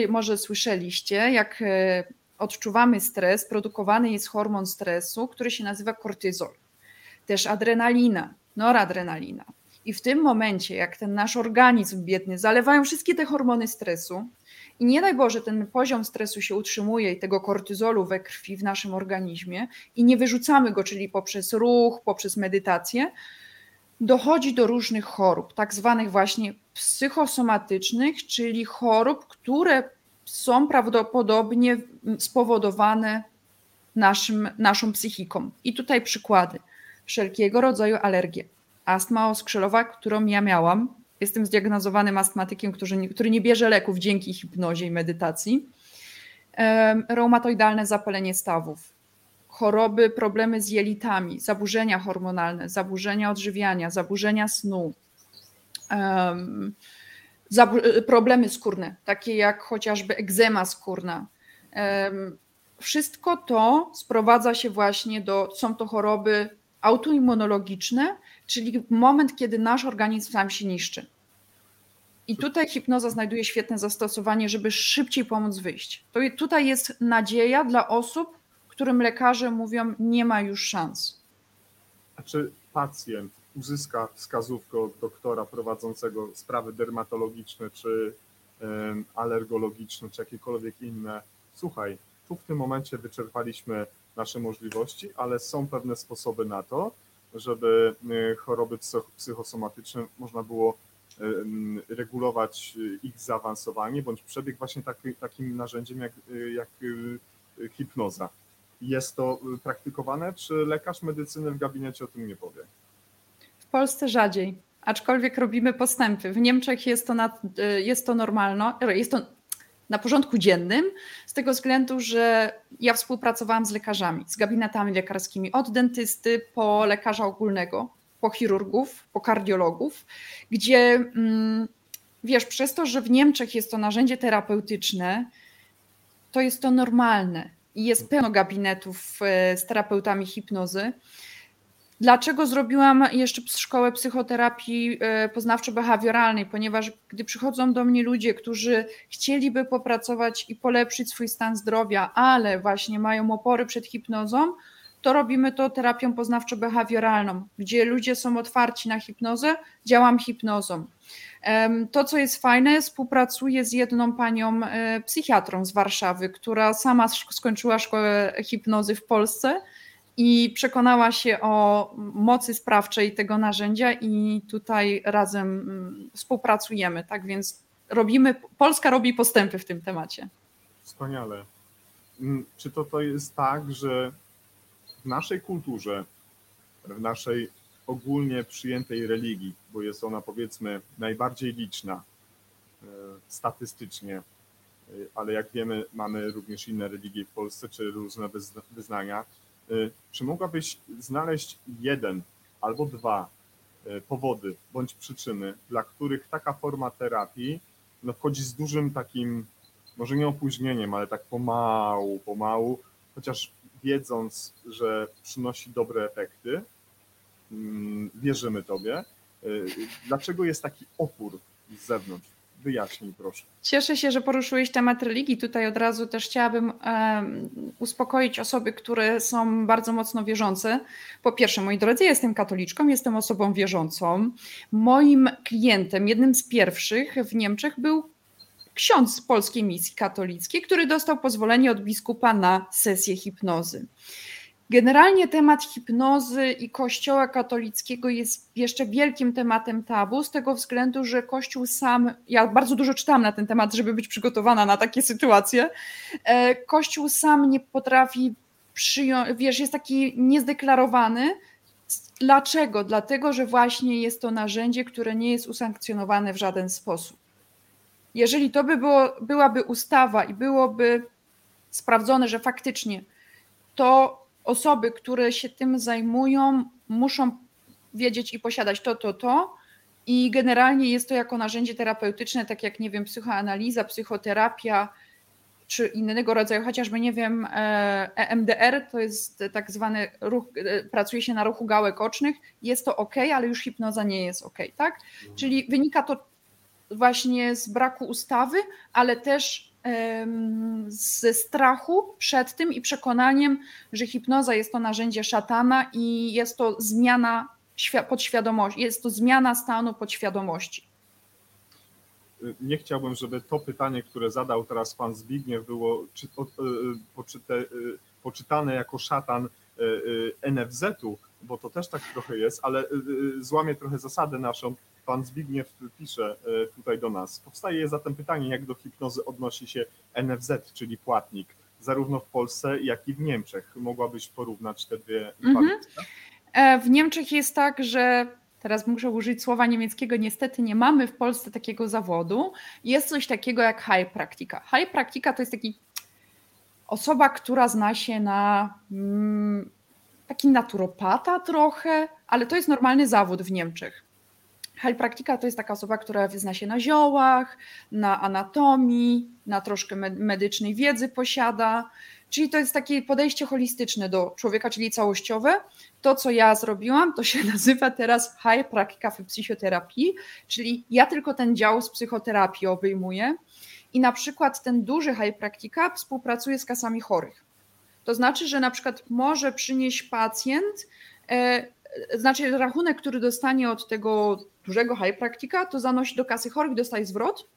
może słyszeliście, jak e, odczuwamy stres, produkowany jest hormon stresu, który się nazywa kortyzol też adrenalina, noradrenalina. I w tym momencie, jak ten nasz organizm biedny zalewają wszystkie te hormony stresu, i nie daj Boże, ten poziom stresu się utrzymuje i tego kortyzolu we krwi w naszym organizmie, i nie wyrzucamy go, czyli poprzez ruch, poprzez medytację, dochodzi do różnych chorób, tak zwanych właśnie psychosomatycznych, czyli chorób, które są prawdopodobnie spowodowane naszym, naszą psychiką. I tutaj przykłady wszelkiego rodzaju alergie. Astma oskrzelowa, którą ja miałam, jestem zdiagnozowanym astmatykiem, który nie, który nie bierze leków dzięki hipnozie i medytacji. Reumatoidalne zapalenie stawów, choroby, problemy z jelitami, zaburzenia hormonalne, zaburzenia odżywiania, zaburzenia snu, um, zabu- problemy skórne, takie jak chociażby egzema skórna. Um, wszystko to sprowadza się właśnie do, są to choroby autoimmunologiczne, czyli moment, kiedy nasz organizm sam się niszczy. I tutaj hipnoza znajduje świetne zastosowanie, żeby szybciej pomóc wyjść. To tutaj jest nadzieja dla osób, którym lekarze mówią, nie ma już szans. A czy pacjent uzyska wskazówkę od doktora prowadzącego sprawy dermatologiczne, czy alergologiczne, czy jakiekolwiek inne? Słuchaj, tu w tym momencie wyczerpaliśmy nasze możliwości, ale są pewne sposoby na to, żeby y, choroby psychosomatyczne można było regulować y, ich zaawansowanie bądź przebieg właśnie taki, takim narzędziem jak, jak hipnoza. Jest to praktykowane, czy lekarz medycyny w gabinecie o tym nie powie? W Polsce rzadziej, aczkolwiek robimy postępy. W Niemczech jest to, na, jest to normalne, jest to na porządku dziennym, z tego względu, że ja współpracowałam z lekarzami, z gabinetami lekarskimi, od dentysty po lekarza ogólnego, po chirurgów, po kardiologów, gdzie mm, wiesz, przez to, że w Niemczech jest to narzędzie terapeutyczne, to jest to normalne i jest pełno gabinetów e, z terapeutami hipnozy. Dlaczego zrobiłam jeszcze szkołę psychoterapii e, poznawczo-behawioralnej? Ponieważ gdy przychodzą do mnie ludzie, którzy chcieliby popracować i polepszyć swój stan zdrowia, ale właśnie mają opory przed hipnozą, to robimy to terapią poznawczo-behawioralną, gdzie ludzie są otwarci na hipnozę, działam hipnozą. To, co jest fajne, współpracuję z jedną panią e, psychiatrą z Warszawy, która sama skończyła szkołę hipnozy w Polsce i przekonała się o mocy sprawczej tego narzędzia i tutaj razem mm, współpracujemy. Tak więc robimy, Polska robi postępy w tym temacie. Wspaniale. Mm, czy to, to jest tak, że w naszej kulturze, w naszej ogólnie przyjętej religii, bo jest ona powiedzmy najbardziej liczna e, statystycznie, e, ale jak wiemy, mamy również inne religie w Polsce czy różne wyznania, Y, czy mogłabyś znaleźć jeden albo dwa powody bądź przyczyny, dla których taka forma terapii no, wchodzi z dużym takim, może nie opóźnieniem, ale tak pomału, pomału, chociaż wiedząc, że przynosi dobre efekty, mm, wierzymy Tobie. Y, dlaczego jest taki opór z zewnątrz? Wyjaśnij proszę. Cieszę się, że poruszyłeś temat religii. Tutaj od razu też chciałabym uspokoić osoby, które są bardzo mocno wierzące. Po pierwsze, moi drodzy, jestem katoliczką, jestem osobą wierzącą. Moim klientem, jednym z pierwszych w Niemczech był ksiądz z polskiej misji katolickiej, który dostał pozwolenie od biskupa na sesję hipnozy. Generalnie temat hipnozy i Kościoła katolickiego jest jeszcze wielkim tematem tabu, z tego względu, że Kościół sam, ja bardzo dużo czytałam na ten temat, żeby być przygotowana na takie sytuacje. E, Kościół sam nie potrafi przyjąć, wiesz, jest taki niezdeklarowany. Dlaczego? Dlatego, że właśnie jest to narzędzie, które nie jest usankcjonowane w żaden sposób. Jeżeli to by było, byłaby ustawa i byłoby sprawdzone, że faktycznie to osoby, które się tym zajmują, muszą wiedzieć i posiadać to, to, to. I generalnie jest to jako narzędzie terapeutyczne, tak jak nie wiem, psychoanaliza, psychoterapia, czy innego rodzaju, chociażby nie wiem, EMDR to jest tak zwany ruch, pracuje się na ruchu gałek ocznych, jest to ok, ale już hipnoza nie jest ok, tak? Czyli wynika to właśnie z braku ustawy, ale też ze strachu przed tym i przekonaniem, że hipnoza jest to narzędzie szatana i jest to zmiana podświadomości, jest to zmiana stanu podświadomości. Nie chciałbym, żeby to pytanie, które zadał teraz pan Zbigniew, było o, poczyte, poczytane jako szatan NFZ-u, bo to też tak trochę jest, ale złamie trochę zasadę naszą pan Zbigniew pisze e, tutaj do nas. Powstaje zatem pytanie, jak do hipnozy odnosi się NFZ, czyli płatnik, zarówno w Polsce, jak i w Niemczech. Mogłabyś porównać te dwie mhm. E, w Niemczech jest tak, że teraz muszę użyć słowa niemieckiego, niestety nie mamy w Polsce takiego zawodu. Jest coś takiego jak high praktika. High praktika to jest taki osoba, która zna się na mm, taki naturopata trochę, ale to jest normalny zawód w Niemczech. Heilpraktika to jest taka osoba, która wyzna się na ziołach, na anatomii, na troszkę medycznej wiedzy posiada. Czyli to jest takie podejście holistyczne do człowieka, czyli całościowe. To, co ja zrobiłam, to się nazywa teraz High Praktika w psychoterapii, czyli ja tylko ten dział z psychoterapii obejmuję i na przykład ten duży High Praktika współpracuje z kasami chorych. To znaczy, że na przykład może przynieść pacjent, e, znaczy rachunek, który dostanie od tego dużego high praktika, to zanosi do kasy chorych, dostaje zwrot.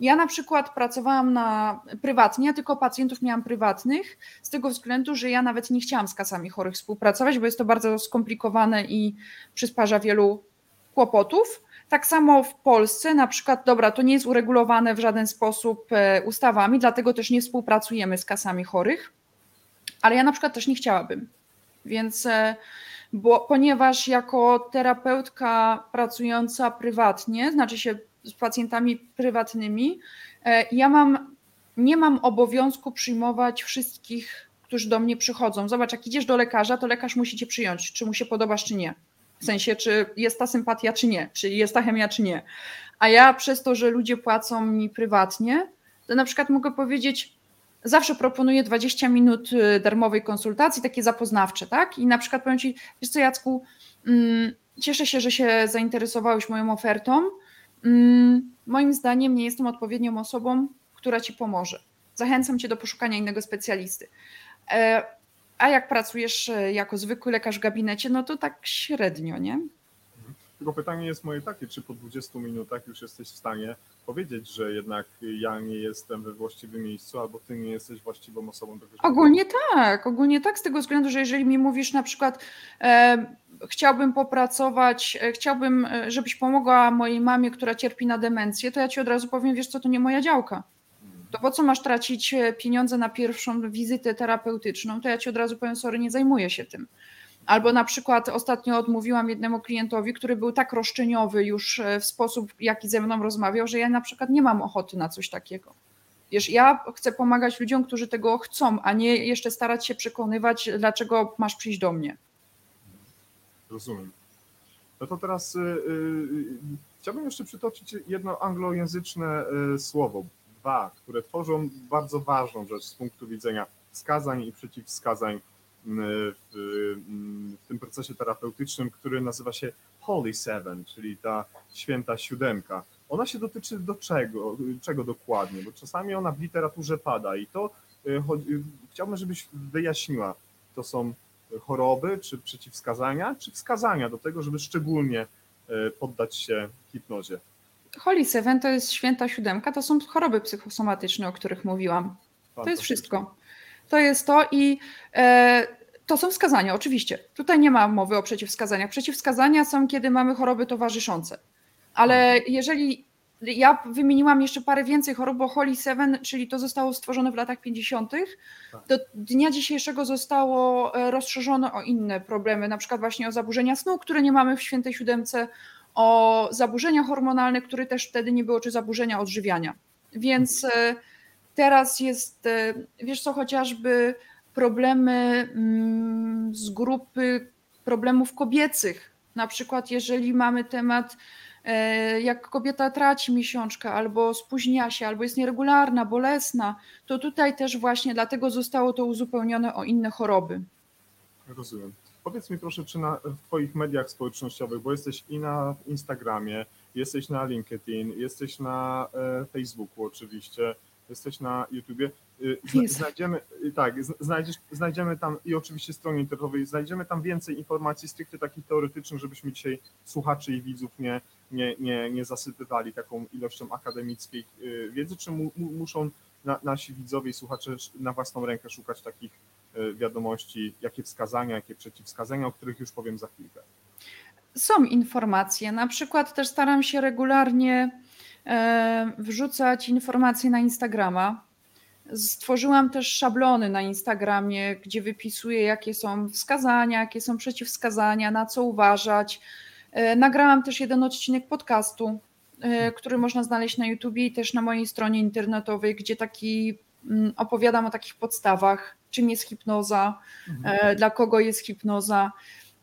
Ja na przykład pracowałam na prywatnie, tylko pacjentów miałam prywatnych, z tego względu, że ja nawet nie chciałam z kasami chorych współpracować, bo jest to bardzo skomplikowane i przysparza wielu kłopotów. Tak samo w Polsce, na przykład, dobra, to nie jest uregulowane w żaden sposób e, ustawami, dlatego też nie współpracujemy z kasami chorych, ale ja na przykład też nie chciałabym. Więc e, bo, ponieważ jako terapeutka pracująca prywatnie, znaczy się z pacjentami prywatnymi, e, ja mam, nie mam obowiązku przyjmować wszystkich, którzy do mnie przychodzą. Zobacz, jak idziesz do lekarza, to lekarz musi cię przyjąć, czy mu się podobasz, czy nie. W sensie, czy jest ta sympatia, czy nie, czy jest ta chemia, czy nie. A ja przez to, że ludzie płacą mi prywatnie, to na przykład mogę powiedzieć, zawsze proponuję 20 minut y, darmowej konsultacji, takie zapoznawcze, tak? I na przykład powiem Ci, wiesz co Jacku, mm, cieszę się, że się zainteresowałeś moją ofertą. Mm, moim zdaniem nie jestem odpowiednią osobą, która Ci pomoże. Zachęcam Cię do poszukania innego specjalisty. E, a jak pracujesz e, jako zwykły lekarz w gabinecie, no to tak średnio, nie? Tylko pytanie jest moje takie, czy po 20 minutach już jesteś w stanie powiedzieć, że jednak ja nie jestem we właściwym miejscu, albo ty nie jesteś właściwą osobą do Ogólnie tak, ogólnie tak, z tego względu, że jeżeli mi mówisz na przykład, e, chciałbym popracować, e, chciałbym, e, żebyś pomogła mojej mamie, która cierpi na demencję, to ja ci od razu powiem, wiesz co, to nie moja działka. Mhm. To po co masz tracić e, pieniądze na pierwszą wizytę terapeutyczną? To ja ci od razu powiem, sorry, nie zajmuję się tym. Albo na przykład ostatnio odmówiłam jednemu klientowi, który był tak roszczeniowy już e, w sposób, jaki ze mną rozmawiał, że ja na przykład nie mam ochoty na coś takiego. Wiesz, ja chcę pomagać ludziom, którzy tego chcą, a nie jeszcze starać się przekonywać, dlaczego masz przyjść do mnie. Rozumiem. No to teraz yy, chciałbym jeszcze przytoczyć jedno anglojęzyczne yy, słowo, dwa, które tworzą bardzo ważną rzecz z punktu widzenia wskazań i przeciwwskazań w, w tym procesie terapeutycznym, który nazywa się Holy Seven, czyli ta święta siódemka. Ona się dotyczy do czego, czego dokładnie, bo czasami ona w literaturze pada i to y, chciałbym, żebyś wyjaśniła, to są choroby, czy przeciwwskazania, czy wskazania do tego, żeby szczególnie y, poddać się hipnozie. Holy Seven to jest święta siódemka, to są choroby psychosomatyczne, o których mówiłam. To jest wszystko. To jest to i e, to są wskazania, oczywiście. Tutaj nie ma mowy o przeciwwskazaniach. Przeciwwskazania są, kiedy mamy choroby towarzyszące. Ale mhm. jeżeli ja wymieniłam jeszcze parę więcej chorób, bo Holy Seven, czyli to zostało stworzone w latach 50., tak. do dnia dzisiejszego zostało e, rozszerzone o inne problemy, na przykład właśnie o zaburzenia snu, które nie mamy w świętej siódemce, o zaburzenia hormonalne, które też wtedy nie było, czy zaburzenia odżywiania. Więc mhm. teraz jest, wiesz co, chociażby problemy mm, z grupy problemów kobiecych, Na przykład, jeżeli mamy temat, e, jak kobieta traci miesiączkę, albo spóźnia się, albo jest nieregularna, bolesna, to tutaj też właśnie dlatego zostało to uzupełnione o inne choroby. Rozumiem. Powiedz mi proszę, czy na, w Twoich mediach społecznościowych, bo jesteś i na Instagramie, jesteś na LinkedIn, jesteś na e, Facebooku oczywiście, jesteś na YouTubie, zna, Jest. znajdziemy, y, tak, znajdziesz, znajdziemy tam i oczywiście stronie internetowej, znajdziemy tam więcej informacji stricte takich teoretycznych, żebyśmy dzisiaj słuchaczy i widzów nie, nie, nie, nie zasypywali taką ilością akademickiej y, wiedzy, czy mu, mu, muszą na, nasi widzowie i słuchacze na własną rękę szukać takich y, wiadomości, jakie wskazania, jakie przeciwwskazania, o których już powiem za chwilkę. Są informacje. Na przykład też staram się regularnie e, wrzucać informacje na Instagrama. Stworzyłam też szablony na Instagramie, gdzie wypisuję, jakie są wskazania, jakie są przeciwwskazania, na co uważać. E, Nagrałam też jeden odcinek podcastu, e, który można znaleźć na YouTubie i też na mojej stronie internetowej, gdzie taki mm, opowiadam o takich podstawach, czym jest hipnoza, e, dla kogo jest hipnoza.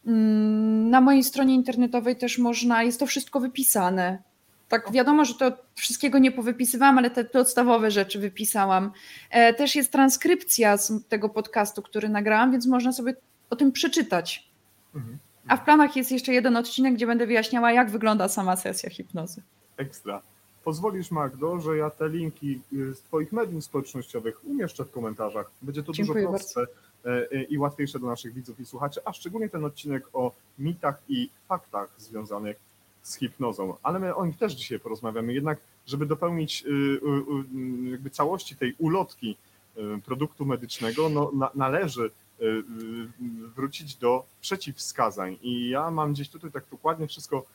Mm, Na mojej stronie internetowej też można, jest to wszystko wypisane. Tak, wiadomo, że to wszystkiego nie powypisywałam, ale te podstawowe rzeczy wypisałam. E, Też jest transkrypcja z tego podcastu, który nagrałam, więc można sobie o tym przeczytać. Mhm. A w planach jest jeszcze jeden odcinek, gdzie będę wyjaśniała, jak wygląda sama sesja hipnozy. Ekstra. Pozwolisz, Magdo, że ja te linki y, z Twoich mediów społecznościowych umieszczę w komentarzach. Będzie to Dziękuję dużo prostsze e, e, i łatwiejsze dla naszych widzów i słuchaczy, a szczególnie ten odcinek o mitach i faktach związanych z hipnozą. Ale my o nich też dzisiaj porozmawiamy. Jednak, żeby dopełnić y, y, y, jakby całości tej ulotki produktu medycznego, no, na, należy wrócić do przeciwwskazań. I ja mam gdzieś tutaj tak dokładnie wszystko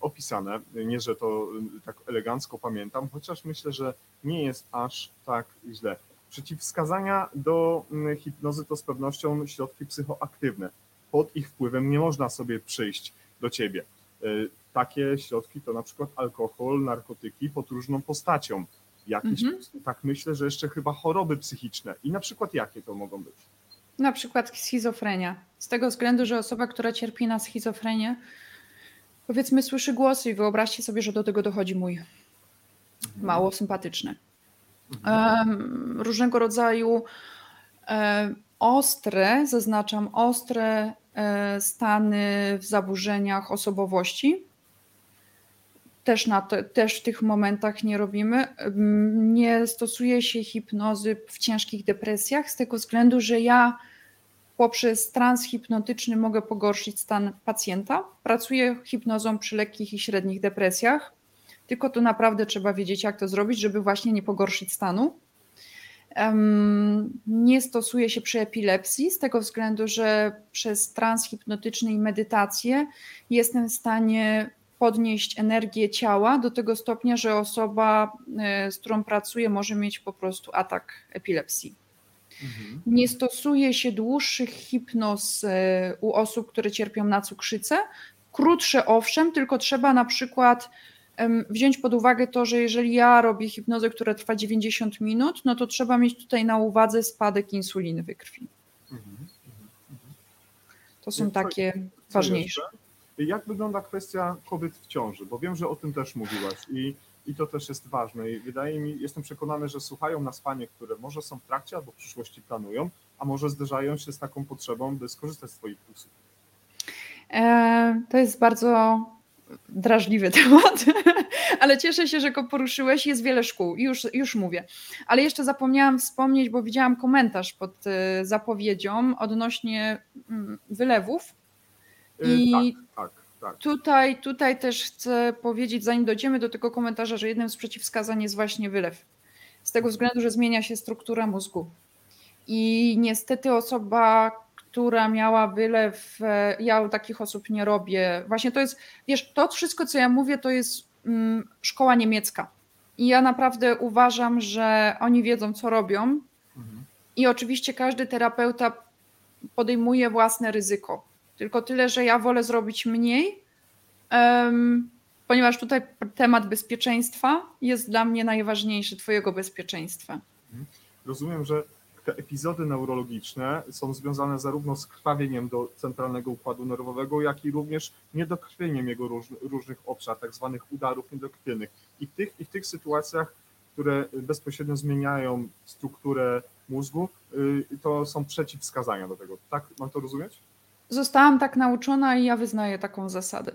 opisane. Nie, że to tak elegancko pamiętam, chociaż myślę, że nie jest aż tak źle. Przeciwwskazania do mm, hipnozy to z pewnością środki psychoaktywne. Pod ich wpływem nie można sobie przyjść do ciebie. E, Takie środki to na przykład alkohol, narkotyki pod różną postacią. Jakieś, Mhm. tak myślę, że jeszcze chyba choroby psychiczne. I na przykład jakie to mogą być? Na przykład schizofrenia. Z tego względu, że osoba, która cierpi na schizofrenię, powiedzmy, słyszy głosy i wyobraźcie sobie, że do tego dochodzi mój. Mało sympatyczny. Em, różnego rodzaju e, ostre, zaznaczam, ostre stany w zaburzeniach osobowości. Też, na te, też w tych momentach nie robimy. Em, Nie stosuje się hipnozy w ciężkich depresjach, z tego względu, że ja poprzez trans hipnotyczny mogę pogorszyć stan pacjenta. Pracuję hipnozą przy lekkich i średnich depresjach. Tylko tu naprawdę trzeba wiedzieć, jak to zrobić, żeby właśnie nie pogorszyć stanu. Nie stosuje się przy epilepsji, z tego względu, że przez trans hipnotyczny i medytację jestem w stanie podnieść energię ciała do tego stopnia, że osoba, e, z którą pracuję, może mieć po prostu atak epilepsji. Mhm. Nie stosuje się dłuższych hipnoz e, u osób, które cierpią na cukrzycę. Krótsze owszem, tylko trzeba na przykład wziąć pod uwagę to, że jeżeli ja robię hipnozę, która trwa 90 minut, no to trzeba mieć tutaj na uwadze spadek insuliny we krwi. Mhm. To są takie Co ważniejsze. Jak wygląda kwestia kobiet w ciąży? Bo wiem, że o tym też mówiłaś i, i to też jest ważne. I wydaje mi, jestem przekonany, że słuchają nas panie, które może są w trakcie albo w przyszłości planują, a może zderzają się z taką potrzebą, by skorzystać z Twoich usług. E, To jest bardzo drażliwy temat, ale cieszę się, że go poruszyłeś. Jest wiele szkół, już, już mówię. Ale jeszcze zapomniałam wspomnieć, bo widziałam komentarz pod e, zapowiedzią odnośnie mm, wylewów. Y, I- Tak, tak, tak. Tutaj, tutaj też chcę powiedzieć, zanim dojdziemy do tego komentarza, że jednym z przeciwwskazań jest właśnie wylew. Z tego względu, że zmienia się struktura mózgu. I niestety osoba, która miała wylew, e, ja u takich osób nie robię. Właśnie to jest, wiesz, to wszystko, co ja mówię, to jest mm, szkoła niemiecka. I ja naprawdę uważam, że oni wiedzą, co robią. Mhm. I oczywiście każdy terapeuta podejmuje własne ryzyko. Tylko tyle, że ja wolę zrobić mniej, em, ponieważ tutaj temat bezpieczeństwa jest dla mnie najważniejszy, Twojego bezpieczeństwa. Rozumiem, że te epizody neurologiczne są związane zarówno z krwawieniem do centralnego układu nerwowego, jak i również niedokrwieniem jego róż, różnych obszar, tak zwanych udarów niedokrwiennych. I w tych, I w tych sytuacjach, które bezpośrednio zmieniają strukturę mózgu, y, to są przeciwwskazania do tego. Tak mam to rozumieć? Zostałam tak nauczona i ja wyznaję taką zasadę.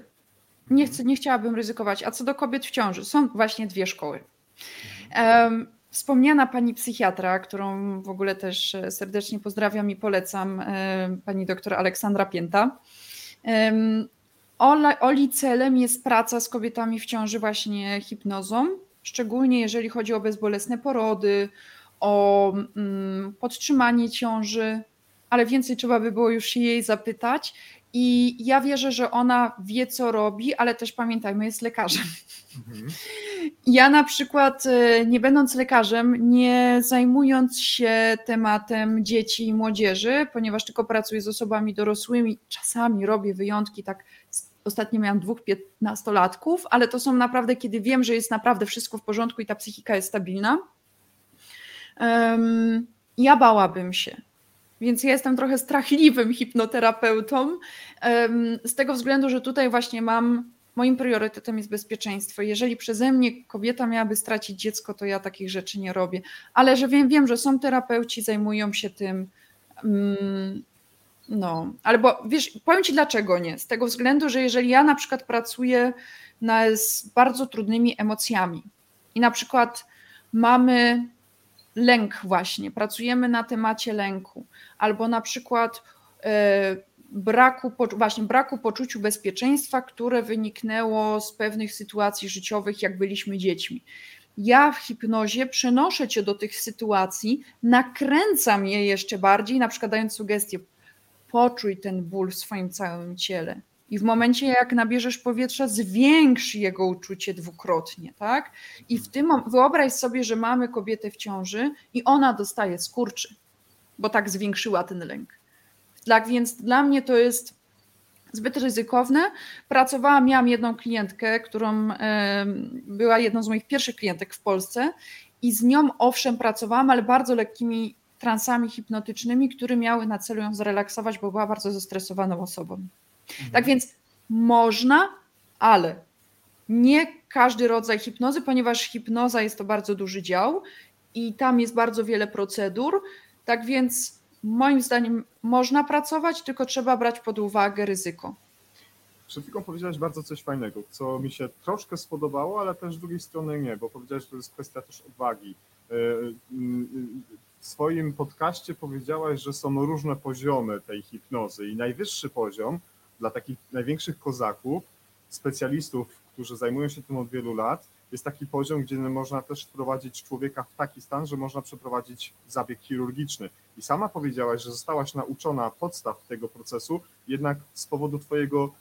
Nie, chcę, nie chciałabym ryzykować. A co do kobiet w ciąży, są właśnie dwie szkoły. Um, Wspomniana pani psychiatra, którą w ogóle też e, serdecznie pozdrawiam i polecam, e, pani doktor Aleksandra Pięta. Oli celem jest praca z kobietami w ciąży właśnie hipnozą, szczególnie jeżeli chodzi o bezbolesne porody, o mm, podtrzymanie ciąży, ale więcej trzeba by było już się jej zapytać. I ja wierzę, że ona wie, co robi, ale też pamiętajmy, jest lekarzem. Mhm. Ja na przykład, e, nie będąc lekarzem, nie zajmując się tematem dzieci i młodzieży, ponieważ tylko pracuję z osobami dorosłymi, czasami robię wyjątki, tak ostatnio miałam dwóch piętnastolatków, ale to są naprawdę, kiedy wiem, że jest naprawdę wszystko w porządku i ta psychika jest stabilna. Um, ja bałabym się więc ja jestem trochę strachliwym hipnoterapeutą, z tego względu, że tutaj właśnie mam, moim priorytetem jest bezpieczeństwo. Jeżeli przeze mnie kobieta miałaby stracić dziecko, to ja takich rzeczy nie robię. Ale że wiem, wiem że są terapeuci, zajmują się tym. Mm, no, albo wiesz, powiem Ci dlaczego nie. Z tego względu, że jeżeli ja na przykład pracuję na, z bardzo trudnymi emocjami i na przykład mamy lęk właśnie, pracujemy na temacie lęku, albo na przykład e, braku, właśnie braku poczuciu bezpieczeństwa, które wyniknęło z pewnych sytuacji życiowych, jak byliśmy dziećmi. Ja w hipnozie przenoszę cię do tych sytuacji, nakręcam je jeszcze bardziej, na przykład dając sugestię, poczuj ten ból w swoim całym ciele. I w momencie, jak nabierzesz powietrza, zwiększ jego uczucie dwukrotnie, tak? I w tym wyobraź sobie, że mamy kobietę w ciąży i ona dostaje skurczy, bo tak zwiększyła ten lęk. Tak więc dla mnie to jest zbyt ryzykowne. Pracowałam, miałam jedną klientkę, którą była jedną z moich pierwszych klientek w Polsce i z nią owszem pracowałam, ale bardzo lekkimi transami hipnotycznymi, które miały na celu ją zrelaksować, bo była bardzo zestresowaną osobą. Mhm. Tak więc można, ale nie każdy rodzaj hipnozy, ponieważ hipnoza jest to bardzo duży dział i tam jest bardzo wiele procedur. Tak więc moim zdaniem można pracować, tylko trzeba brać pod uwagę ryzyko. Przed chwilą powiedziałeś bardzo coś fajnego, co mi się troszkę spodobało, ale też z drugiej strony nie, bo powiedziałeś, że to jest kwestia też odwagi. E, w swoim podcaście powiedziałaś, że są różne poziomy tej hipnozy i najwyższy poziom dla takich największych kozaków, specjalistów, którzy zajmują się tym od wielu lat, jest taki poziom, gdzie można też wprowadzić człowieka w taki stan, że można przeprowadzić zabieg chirurgiczny. I sama powiedziałaś, że zostałaś nauczona podstaw tego procesu, jednak z powodu Twojego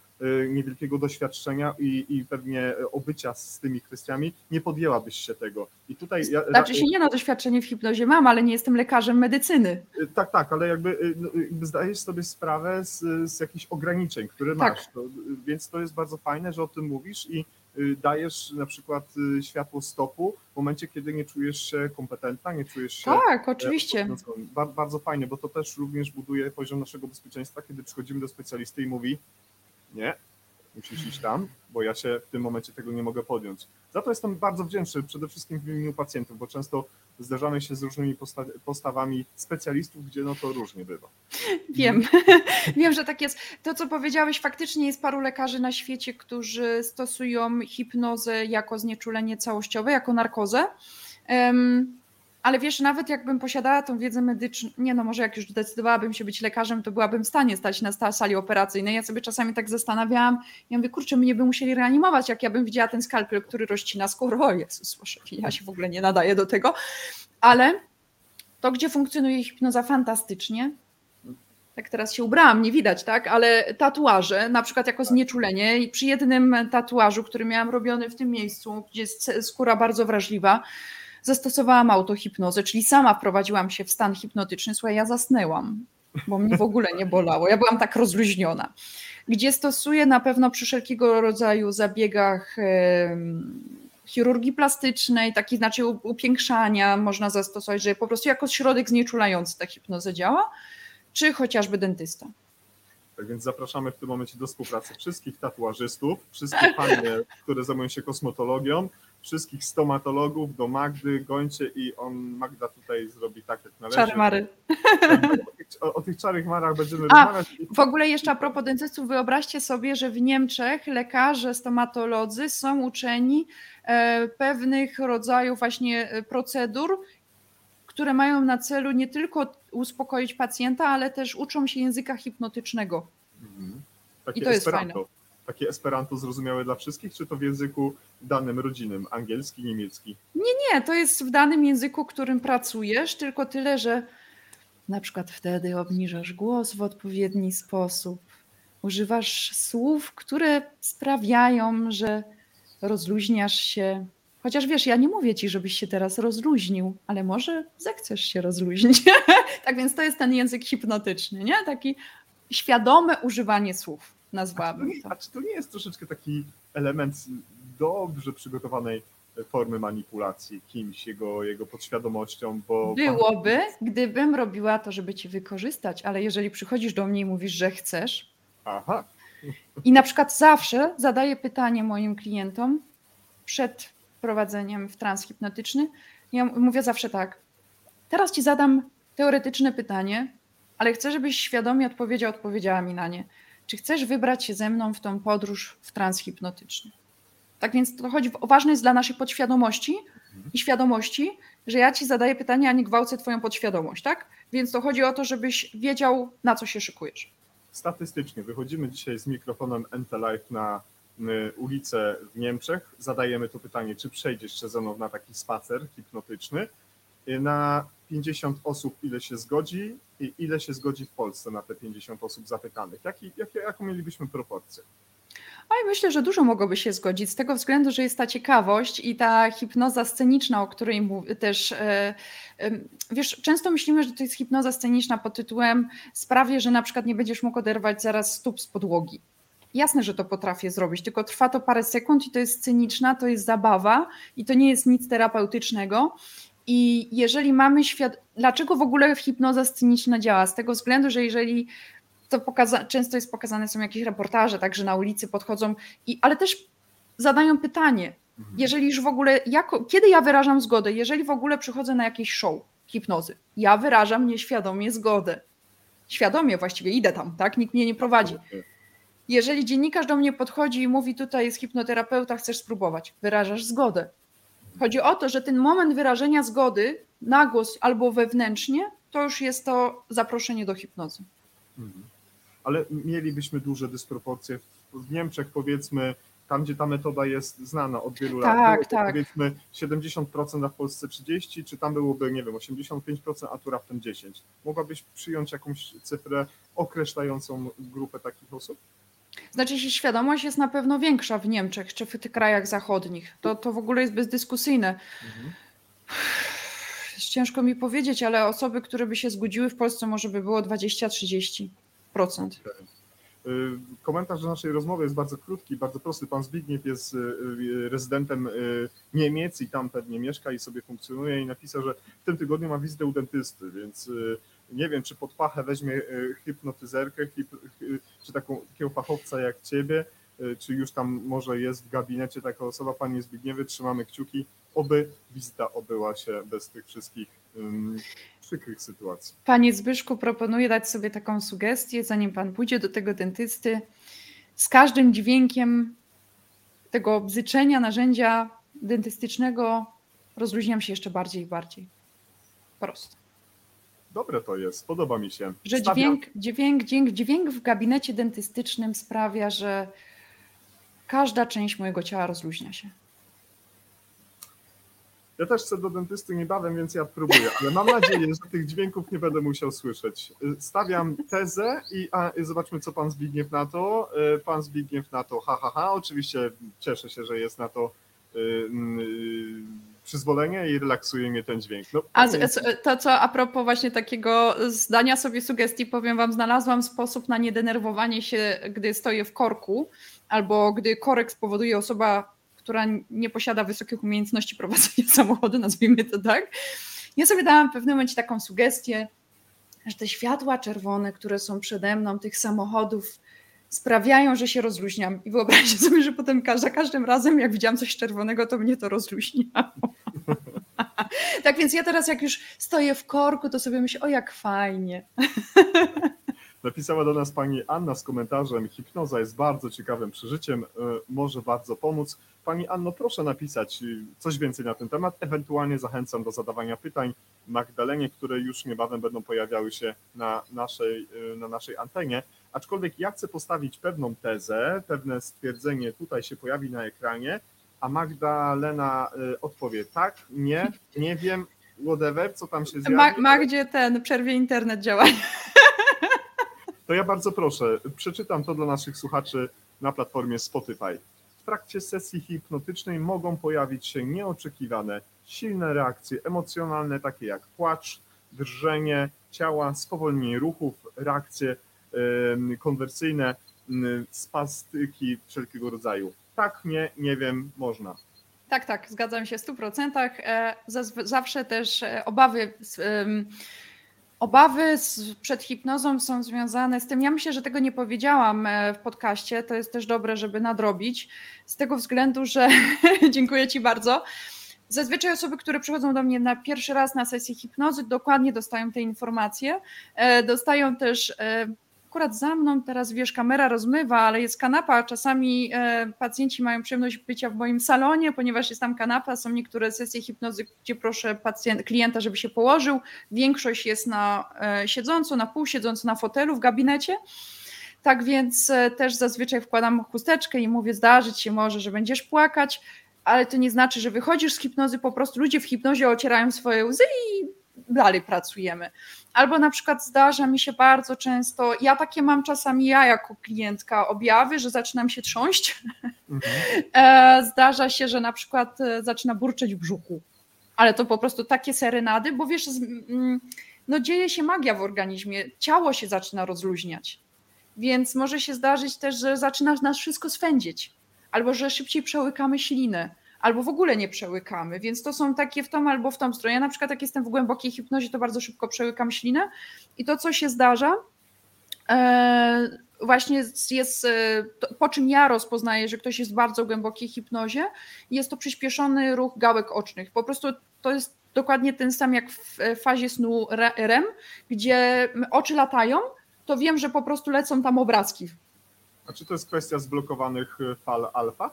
niewielkiego doświadczenia i, i pewnie obycia z tymi kwestiami, nie podjęłabyś się tego. I tutaj ja, znaczy się nie na doświadczenie w hipnozie mam, ale nie jestem lekarzem medycyny. Y, tak, tak, ale jakby, y, no, jakby zdajesz sobie sprawę z, z jakichś ograniczeń, które tak. masz. To, więc to jest bardzo fajne, że o tym mówisz i dajesz na przykład światło stopu w momencie, kiedy nie czujesz się kompetentna, nie czujesz się. Tak, oczywiście. Bardzo fajne, bo to też również buduje poziom naszego bezpieczeństwa, kiedy przychodzimy do specjalisty i mówi, nie, musisz iść tam, bo ja się w tym momencie tego nie mogę podjąć. Za to jestem bardzo wdzięczny przede wszystkim w imieniu pacjentów, bo często zderzamy się z różnymi posta postawami specjalistów, gdzie no to różnie bywa. Wiem, wiem, że tak jest. To, co powiedziałeś, faktycznie jest paru lekarzy na świecie, którzy stosują hipnozę jako znieczulenie całościowe, jako narkozę. Ale wiesz, nawet jakbym posiadała tą wiedzę medyczną, nie no, może jak już zdecydowałabym się być lekarzem, to byłabym w stanie stać na sali operacyjnej. Ja sobie czasami tak zastanawiałam, ja mówię, kurczę, mnie by musieli reanimować, jak ja bym widziała ten skalpel, który rozcina skórę. O Jezus, proszę, ja się w ogóle nie nadaję do tego. Ale to, gdzie funkcjonuje hipnoza fantastycznie, tak teraz się ubrałam, nie widać, tak, ale tatuaże, na przykład jako znieczulenie i przy jednym tatuażu, który miałam robiony w tym miejscu, gdzie jest skóra bardzo wrażliwa, zastosowałam autohipnozę, czyli sama wprowadziłam się w stan hipnotyczny. Słuchaj, ja zasnęłam, bo mnie w ogóle nie bolało. Ja byłam tak rozluźniona. Gdzie stosuję na pewno przy wszelkiego rodzaju zabiegach chirurgii plastycznej, taki znaczy upiększania można zastosować, że po prostu jako środek znieczulający ta hipnoza działa, czy chociażby dentysta. Tak więc zapraszamy w tym momencie do współpracy wszystkich tatuażystów, wszystkie panie, które zajmują się kosmetologią, wszystkich stomatologów do Magdy, gońcie i on, Magda tutaj zrobi tak jak należy. Czary mary. O, o tych czarych marach będziemy A, rozmawiać. W ogóle jeszcze a propos dentystów, wyobraźcie sobie, że w Niemczech lekarze, stomatolodzy są uczeni e, pewnych rodzajów właśnie e, procedur, które mają na celu nie tylko uspokoić pacjenta, ale też uczą się języka hipnotycznego. Mhm. Takie I to jest fajne. Takie esperanto zrozumiałe dla wszystkich, czy to w języku danym rodzinnym, angielski, niemiecki? Nie, to jest w danym języku, którym pracujesz, tylko tyle, że na przykład wtedy obniżasz głos w odpowiedni sposób. Używasz słów, które sprawiają, że rozluźniasz się. Chociaż wiesz, ja nie mówię ci, żebyś się teraz rozluźnił, ale może zechcesz się rozluźnić. tak więc to jest ten język hipnotyczny, nie? Taki świadome używanie słów, nazwałabym a czy to nie jest troszeczkę taki element dobrze przygotowanej formy manipulacji kimś, jego, jego podświadomością, bo Byłoby, gdybym robiła to, żeby cię wykorzystać, ale jeżeli przychodzisz do mnie i mówisz, że chcesz, Aha, i na przykład zawsze zadaję pytanie moim klientom przed wprowadzeniem w trans hipnotyczny, ja mówię zawsze tak, teraz ci zadam teoretyczne pytanie, ale chcę, żebyś świadomie odpowiedział, odpowiedziała mi na nie. Czy chcesz wybrać się ze mną w tą podróż w trans hipnotyczny? Tak więc to chodzi, ważne jest dla naszej podświadomości i świadomości, że ja ci zadaję pytanie, a nie gwałcę twoją podświadomość, tak? Więc to chodzi o to, żebyś wiedział, na co się szykujesz. statystycznie wychodzimy dzisiaj z mikrofonem NT na y, ulicę w Niemczech. Zadajemy to pytanie, czy przejdziesz się ze mną na taki spacer hipnotyczny. Y, Na 50 osób ile się zgodzi i ile się zgodzi w Polsce na te 50 osób zapytanych? Jaki, jakie, jaką mielibyśmy proporcję? I myślę, że dużo mogłoby się zgodzić z tego względu, że jest ta ciekawość i ta hipnoza sceniczna, o której też e, wiesz, często myślimy, że to jest hipnoza sceniczna pod tytułem sprawię, że na przykład nie będziesz mógł oderwać zaraz stóp z podłogi. Jasne, że to potrafię zrobić, tylko trwa to parę sekund i to jest sceniczna, to jest zabawa i to nie jest nic terapeutycznego. I jeżeli mamy świat, dlaczego w ogóle hipnoza sceniczna działa? Z tego względu, że jeżeli to pokaza- często jest pokazane są jakieś reportaże, także na ulicy podchodzą, i, ale też zadają pytanie, Mhm. jeżeli już w ogóle, jako, kiedy ja wyrażam zgodę, jeżeli w ogóle przychodzę na jakiś show hipnozy, ja wyrażam nieświadomie zgodę. Świadomie właściwie idę tam, tak? Nikt mnie nie prowadzi. Jeżeli dziennikarz do mnie podchodzi i mówi, tutaj jest hipnoterapeuta, chcesz spróbować, wyrażasz zgodę. Chodzi o to, że ten moment wyrażenia zgody na głos albo wewnętrznie, to już jest to zaproszenie do hipnozy. Mhm. Ale mielibyśmy duże dysproporcje. W Niemczech powiedzmy, tam gdzie ta metoda jest znana od wielu lat, Tak, byłoby, tak. powiedzmy 70%, a w Polsce 30%, czy tam byłoby, nie wiem, 85%, a tu raptem 10%. Mogłabyś przyjąć jakąś cyfrę określającą grupę takich osób? Znaczy się świadomość jest na pewno większa w Niemczech czy w tych krajach zachodnich. To, to w ogóle jest bezdyskusyjne. Jest ciężko mi powiedzieć, ale osoby, które by się zgodziły w Polsce może by było 20-30%. Y, Komentarz do naszej rozmowy jest bardzo krótki, bardzo prosty. Pan Zbigniew jest y, y, rezydentem Niemiec i tam pewnie mieszka i sobie funkcjonuje i napisał, że w tym tygodniu ma wizytę u dentysty, więc nie wiem, czy pod pachę weźmie y, hipnotyzerkę, hip, czy taką, takiego fachowca jak ciebie, y, czy już tam może jest w gabinecie taka osoba. Panie Zbigniewie, trzymamy kciuki, oby wizyta obyła się bez tych wszystkich ym, przykrych sytuacji. Panie Zbyszku, proponuję dać sobie taką sugestię, zanim pan pójdzie do tego dentysty. Z każdym dźwiękiem tego bzyczenia narzędzia dentystycznego rozluźniam się jeszcze bardziej i bardziej. Prosto. Dobre to jest, podoba mi się. Że Stawiam- dźwięk, dźwięk, dźwięk, dźwięk w gabinecie dentystycznym sprawia, że każda część mojego ciała rozluźnia się. Ja też chcę do dentysty niebawem, więc ja próbuję, ale mam nadzieję, że tych dźwięków nie będę musiał słyszeć. Stawiam tezę i, a, i zobaczmy, co pan Zbigniew na to. Y, Pan Zbigniew na to, ha, ha, ha. Oczywiście cieszę się, że jest na to y, y, przyzwolenie i relaksuje mnie ten dźwięk. No, A z- to, co a propos właśnie takiego zdania sobie sugestii, powiem Wam, znalazłam sposób na niedenerwowanie się, gdy stoję w korku, albo gdy korek spowoduje osoba, która nie posiada wysokich umiejętności prowadzenia samochodu, nazwijmy to tak. Ja sobie dałam w pewnym momencie taką sugestię, że te światła czerwone, które są przede mną, tych samochodów, sprawiają, że się rozluźniam. I wyobraźcie sobie, że potem za każdym razem, jak widziałam coś czerwonego, to mnie to rozluźniało. tak więc ja teraz, jak już stoję w korku, to sobie myślę, o jak fajnie. Napisała do nas pani Anna z komentarzem: Hipnoza jest bardzo ciekawym przeżyciem, e, może bardzo pomóc. Pani Anno, proszę napisać y, coś więcej na ten temat. Ewentualnie zachęcam do zadawania pytań Magdalenie, które już niebawem będą pojawiały się na naszej, y, na naszej antenie. Aczkolwiek ja chcę postawić pewną tezę, pewne stwierdzenie tutaj się pojawi na ekranie, a Magdalena odpowie tak, nie, nie wiem, whatever, co tam się zjawi. Magdzie ten, przerwie internet działania. To ja bardzo proszę, przeczytam to dla naszych słuchaczy na platformie Spotify. W trakcie sesji hipnotycznej mogą pojawić się nieoczekiwane, silne reakcje emocjonalne, takie jak płacz, drżenie ciała, spowolnienie ruchów, reakcje konwersyjne, spastyki wszelkiego rodzaju. Tak, nie, nie wiem, można. Tak, tak, zgadzam się w 100%. E, zawsze też e, obawy Obawy przed hipnozą są związane z tym, ja myślę, że tego nie powiedziałam e, w podcaście, to jest też dobre, żeby nadrobić, z tego względu, że dziękuję Ci bardzo. Zazwyczaj osoby, które przychodzą do mnie na pierwszy raz na sesję hipnozy, dokładnie dostają te informacje. E, dostają też e, akurat za mną teraz wiesz, kamera rozmywa, ale jest kanapa. Czasami e, pacjenci mają przyjemność bycia w moim salonie, ponieważ jest tam kanapa. Są niektóre sesje hipnozy, gdzie proszę pacjent, klienta, żeby się położył. Większość jest na e, siedząco, na pół siedząco na fotelu w gabinecie. Tak więc e, też zazwyczaj wkładam chusteczkę i mówię, zdarzyć się może, że będziesz płakać, ale to nie znaczy, że wychodzisz z hipnozy, po prostu ludzie w hipnozie ocierają swoje łzy i dalej pracujemy. Albo na przykład zdarza mi się bardzo często, ja takie mam czasami ja jako klientka objawy, że zaczynam się trząść. Mhm. E, zdarza się, że na przykład e, zaczyna burczeć w brzuchu. Ale to po prostu takie serenady, bo wiesz, no dzieje się magia w organizmie, ciało się zaczyna rozluźniać. Więc może się zdarzyć też, że zaczyna nas wszystko swędzić, albo że szybciej przełykamy ślinę, albo w ogóle nie przełykamy, więc to są takie w tą albo w tą stronę. Ja na przykład jak jestem w głębokiej hipnozie, to bardzo szybko przełykam ślinę i to, co się zdarza, e, właśnie jest, e, po czym ja rozpoznaję, że ktoś jest w bardzo głębokiej hipnozie, jest to przyspieszony ruch gałek ocznych. Po prostu to jest dokładnie ten sam jak w fazie snu REM, gdzie oczy latają, to wiem, że po prostu lecą tam obrazki. A czy to jest kwestia zblokowanych fal alfa?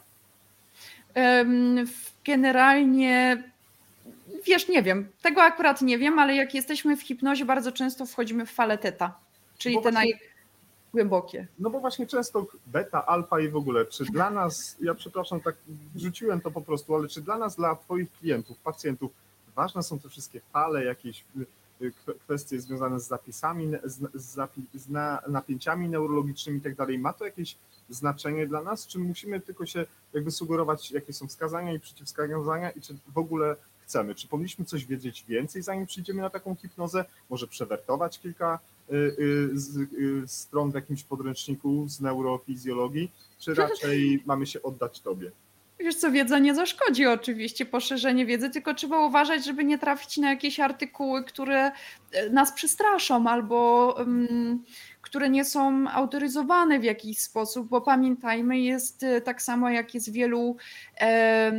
Generalnie wiesz, nie wiem. Tego akurat nie wiem, ale jak jesteśmy w hipnozie, bardzo często wchodzimy w falę teta, czyli bo te właśnie, najgłębokie. No bo właśnie często beta, alfa i w ogóle, czy dla nas, ja przepraszam, tak wrzuciłem to po prostu, ale czy dla nas, dla Twoich klientów, pacjentów, ważne są te wszystkie fale, jakieś kwestie związane z zapisami, z, z, z napięciami neurologicznymi i tak dalej. Ma to jakieś znaczenie dla nas, czy musimy tylko się jakby sugerować, jakie są wskazania i przeciwwskazania i czy w ogóle chcemy? Czy powinniśmy coś wiedzieć więcej, zanim przyjdziemy na taką hipnozę? Może przewertować kilka y, y, y, stron w jakimś podręczniku z neurofizjologii, czy raczej mamy się oddać Tobie? Wiesz co, wiedza nie zaszkodzi oczywiście, poszerzenie wiedzy, tylko trzeba uważać, żeby nie trafić na jakieś artykuły, które e, nas przestraszą albo um, które nie są autoryzowane w jakiś sposób, bo pamiętajmy, jest e, tak samo jak jest wielu, e,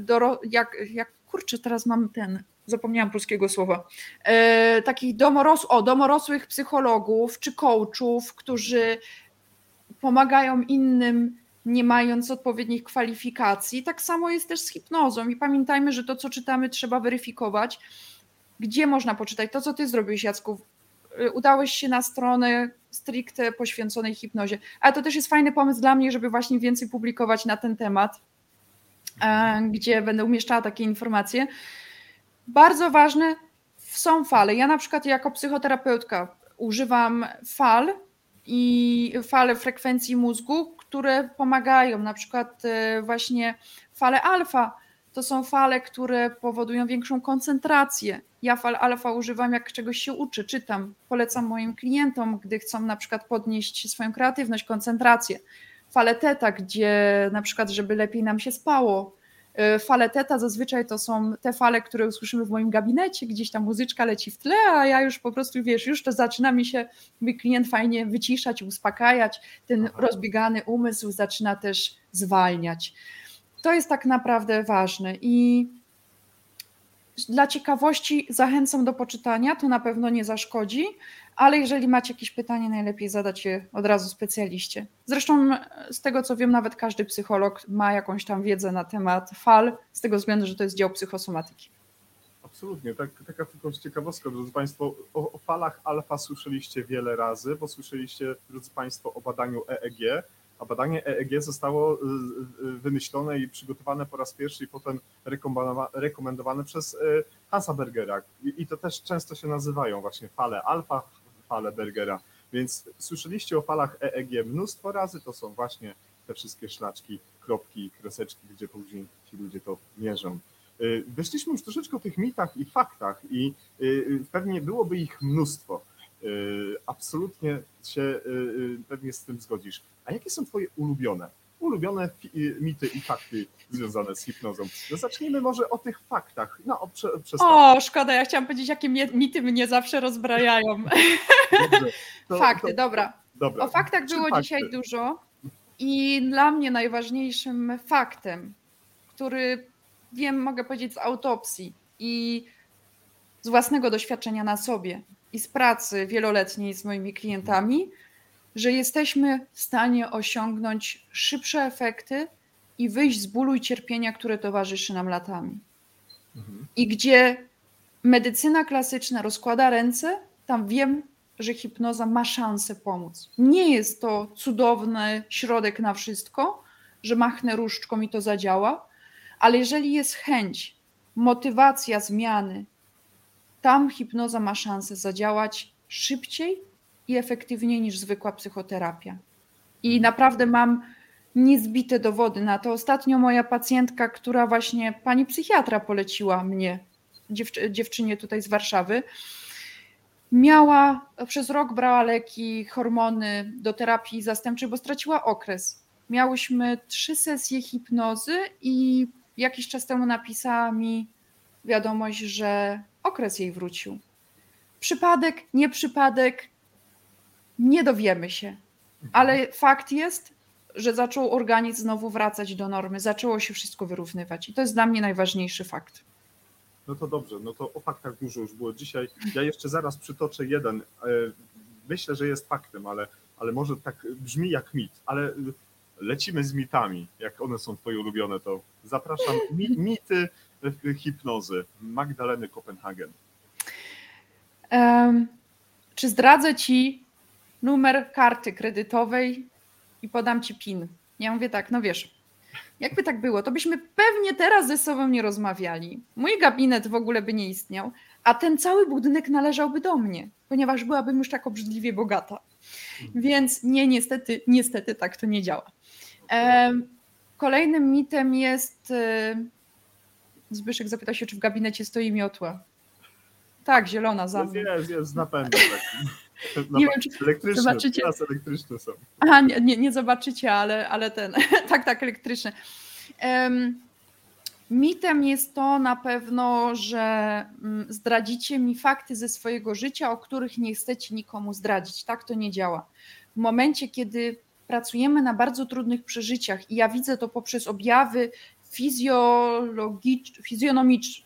doro, jak, jak kurczę, teraz mam ten, zapomniałam polskiego słowa, e, takich domoros, o, domorosłych psychologów czy coachów, którzy pomagają innym nie mając odpowiednich kwalifikacji. Tak samo jest też z hipnozą i pamiętajmy, że to, co czytamy, trzeba weryfikować. Gdzie można poczytać? To, co ty zrobiłeś, Jacku. Y, udałeś się na stronę stricte poświęconej hipnozie. Ale to też jest fajny pomysł dla mnie, żeby właśnie więcej publikować na ten temat, e, gdzie będę umieszczała takie informacje. Bardzo ważne są fale. Ja na przykład jako psychoterapeutka używam fal i fale frekwencji mózgu, które pomagają, na przykład e, właśnie fale alfa. To są fale, które powodują większą koncentrację. Ja fal alfa używam, jak czegoś się uczę, czytam, polecam moim klientom, gdy chcą na przykład podnieść swoją kreatywność, koncentrację. fale teta, gdzie na przykład, żeby lepiej nam się spało. Y, fale teta zazwyczaj to są te fale, które usłyszymy w moim gabinecie, gdzieś tam muzyczka leci w tle, a ja już po prostu, wiesz, już to zaczyna mi się mój klient fajnie wyciszać, uspokajać, ten rozbiegany umysł zaczyna też zwalniać. To jest tak naprawdę ważne i dla ciekawości zachęcam do poczytania, to na pewno nie zaszkodzi, ale jeżeli macie jakieś pytanie, najlepiej zadać je od razu specjaliście. Zresztą z tego co wiem, nawet każdy psycholog ma jakąś tam wiedzę na temat fal, z tego względu, że to jest dział psychosomatyki. Absolutnie, tak, taka tylko ciekawostka, drodzy Państwo, o, o falach alfa słyszeliście wiele razy, bo słyszeliście, drodzy Państwo, o badaniu EEG, a badanie EEG zostało y, y, wymyślone i przygotowane po raz pierwszy i potem rekomendowa- rekomendowane przez y, Hansa Bergera. I, to też często się nazywają właśnie fale alfa, fale Bergera. Więc słyszeliście o falach EEG mnóstwo razy, to są właśnie te wszystkie szlaczki, kropki kreseczki, gdzie później ci ludzie to mierzą. Y, Wyszliśmy już troszeczkę o tych mitach i faktach i y, y, pewnie byłoby ich mnóstwo. Y, Absolutnie się y, y, pewnie z tym zgodzisz. A jakie są Twoje ulubione? Ulubione mity i fakty związane z hipnozą. No zacznijmy może o tych faktach. No, o prze, O, szkoda, ja chciałam powiedzieć, jakie mity mnie zawsze rozbrajają. Dobrze. To- Fakty, to- dobra. Dobra. O faktach Trzy było fakty. dzisiaj dużo i dla mnie najważniejszym faktem, który wiem, mogę powiedzieć z autopsji i z własnego doświadczenia na sobie i z pracy wieloletniej z moimi klientami, że jesteśmy w stanie osiągnąć szybsze efekty i wyjść z bólu i cierpienia, które towarzyszy nam latami. Mhm. I gdzie medycyna klasyczna rozkłada ręce, tam wiem, że hipnoza ma szansę pomóc. Nie jest to cudowny środek na wszystko, że machnę różdżką i to zadziała, ale jeżeli jest chęć, motywacja zmiany, tam hipnoza ma szansę zadziałać szybciej i efektywniej niż zwykła psychoterapia. I naprawdę mam niezbite dowody na to. Ostatnio moja pacjentka, która właśnie pani psychiatra poleciła mnie, dziewczy, dziewczynie tutaj z Warszawy, miała przez rok brała leki, hormony do terapii zastępczej, bo straciła okres. Miałyśmy trzy sesje hipnozy i jakiś czas temu napisała mi wiadomość, że okres jej wrócił. Przypadek, nie przypadek, nie dowiemy się. Ale fakt jest, że zaczął organizm znowu wracać do normy, zaczęło się wszystko wyrównywać. I to jest dla mnie najważniejszy fakt. No to dobrze, no to o faktach dużo już było dzisiaj. Ja jeszcze zaraz przytoczę jeden. E, Myślę, że jest faktem, ale, ale może tak brzmi jak mit, ale lecimy z mitami. Jak one są twoje ulubione, to zapraszam. Mi, mity hipnozy Magdaleny Kopenhagen. Em, czy zdradzę ci numer karty kredytowej i podam ci PIN? Ja mówię tak, no wiesz, jakby tak było, to byśmy pewnie teraz ze sobą nie rozmawiali. Mój gabinet w ogóle by nie istniał, a ten cały budynek należałby do mnie, ponieważ byłabym już tak obrzydliwie bogata. Więc nie, niestety, niestety tak to nie działa. Em, Kolejnym mitem jest. Zbyszek zapytał się, czy w gabinecie stoi miotła. Tak, zielona za Jest, mną. jest, jest z napędem. Tak. Nie wiem, czy Elektryczne, zobaczycie. teraz elektryczne są. Aha, nie, nie, nie zobaczycie, ale, ale ten, tak, tak, elektryczny. Em, mitem jest to na pewno, że mm, zdradzicie mi fakty ze swojego życia, o których nie chcecie nikomu zdradzić. Tak to nie działa. W momencie, kiedy pracujemy na bardzo trudnych przeżyciach i ja widzę to poprzez objawy fizjonomiczne,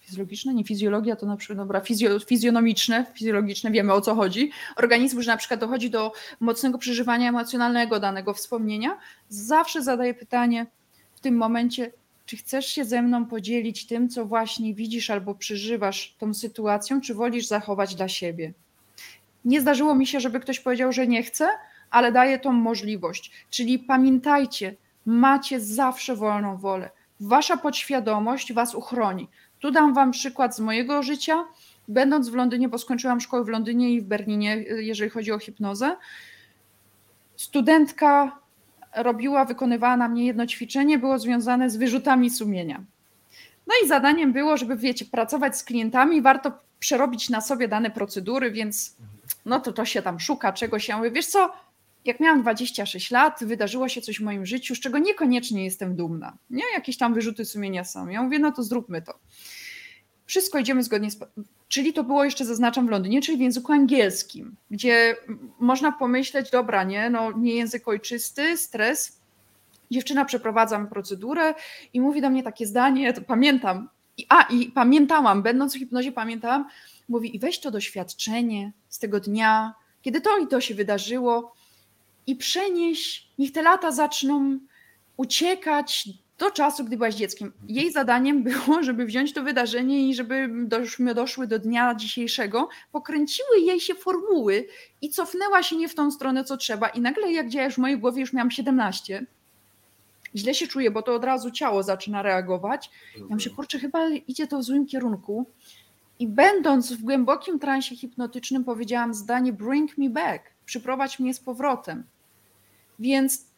fizjologiczne, nie fizjologia, to na przykład, dobra, fizjo, fizjonomiczne, fizjologiczne, wiemy o co chodzi, organizmu, że na przykład dochodzi do mocnego przeżywania emocjonalnego danego wspomnienia, zawsze zadaję pytanie w tym momencie, czy chcesz się ze mną podzielić tym, co właśnie widzisz albo przeżywasz tą sytuacją, czy wolisz zachować dla siebie? Nie zdarzyło mi się, żeby ktoś powiedział, że nie chce, ale daję tą możliwość. Czyli pamiętajcie, macie zawsze wolną wolę. Wasza podświadomość was uchroni. Tu dam wam przykład z mojego życia. Będąc w Londynie, bo skończyłam szkołę w Londynie i w Berlinie, jeżeli chodzi o hipnozę, studentka robiła, wykonywała na mnie jedno ćwiczenie, było związane z wyrzutami sumienia. No i zadaniem było, żeby, wiecie, pracować z klientami, warto przerobić na sobie dane procedury, więc no to to się tam szuka czegoś. Ja mówię, wiesz co, jak miałam 26 lat, wydarzyło się coś w moim życiu, z czego niekoniecznie jestem dumna. Nie? Jakieś tam wyrzuty sumienia są. Ja mówię, no to zróbmy to. Wszystko idziemy zgodnie z. Czyli to było jeszcze, zaznaczam, w Londynie, czyli w języku angielskim, gdzie można pomyśleć, dobra, nie, no nie język ojczysty, stres. Dziewczyna przeprowadza procedurę i mówi do mnie takie zdanie, to pamiętam. I, a, i pamiętałam, będąc w hipnozie, pamiętałam, mówi, i weź to doświadczenie z tego dnia, kiedy to i to się wydarzyło, i przenieś, niech te lata zaczną uciekać do czasu, gdy byłaś dzieckiem. Jej zadaniem było, żeby wziąć to wydarzenie i żebyśmy doszły do dnia dzisiejszego, pokręciły jej się formuły i cofnęła się nie w tą stronę, co trzeba. I nagle, jak działasz w mojej głowie, już miałam 17. Źle się czuję, bo to od razu ciało zaczyna reagować. Ja myślę, kurczę, chyba idzie to w złym kierunku. I będąc w głębokim transie hipnotycznym, powiedziałam zdanie: Bring me back, przyprowadź mnie z powrotem. Więc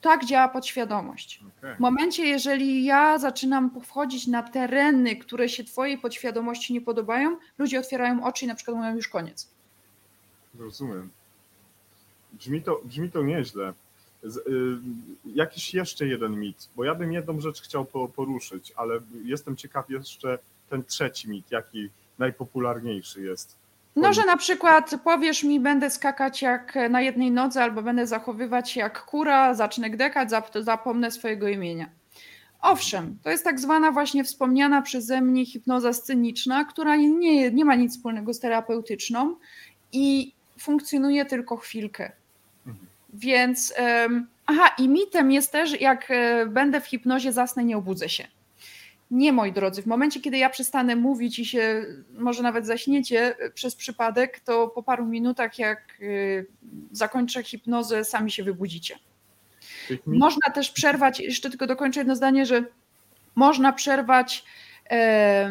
tak działa podświadomość. Okay. W momencie, jeżeli ja zaczynam wchodzić na tereny, które się Twojej podświadomości nie podobają, ludzie otwierają oczy i na przykład mówią już koniec. Rozumiem. Brzmi to, brzmi to nieźle. Z, y, jakiś jeszcze jeden mit, bo ja bym jedną rzecz chciał poruszyć, ale jestem ciekaw jeszcze ten trzeci mit, jaki najpopularniejszy jest. No, że na przykład powiesz mi, będę skakać jak na jednej nodze, albo będę zachowywać się jak kura, zacznę gdekać, zapomnę swojego imienia. Owszem, to jest tak zwana właśnie wspomniana przeze mnie hipnoza sceniczna, która nie, nie ma nic wspólnego z terapeutyczną i funkcjonuje tylko chwilkę. Mhm. Więc, um, aha, i mitem jest też, jak e, będę w hipnozie, zasnę, nie obudzę się. Nie, moi drodzy, w momencie, kiedy ja przestanę mówić i się może nawet zaśniecie przez przypadek, to po paru minutach, jak y, zakończę hipnozę, sami się wybudzicie. Można też przerwać, jeszcze tylko dokończę jedno zdanie, że można przerwać e,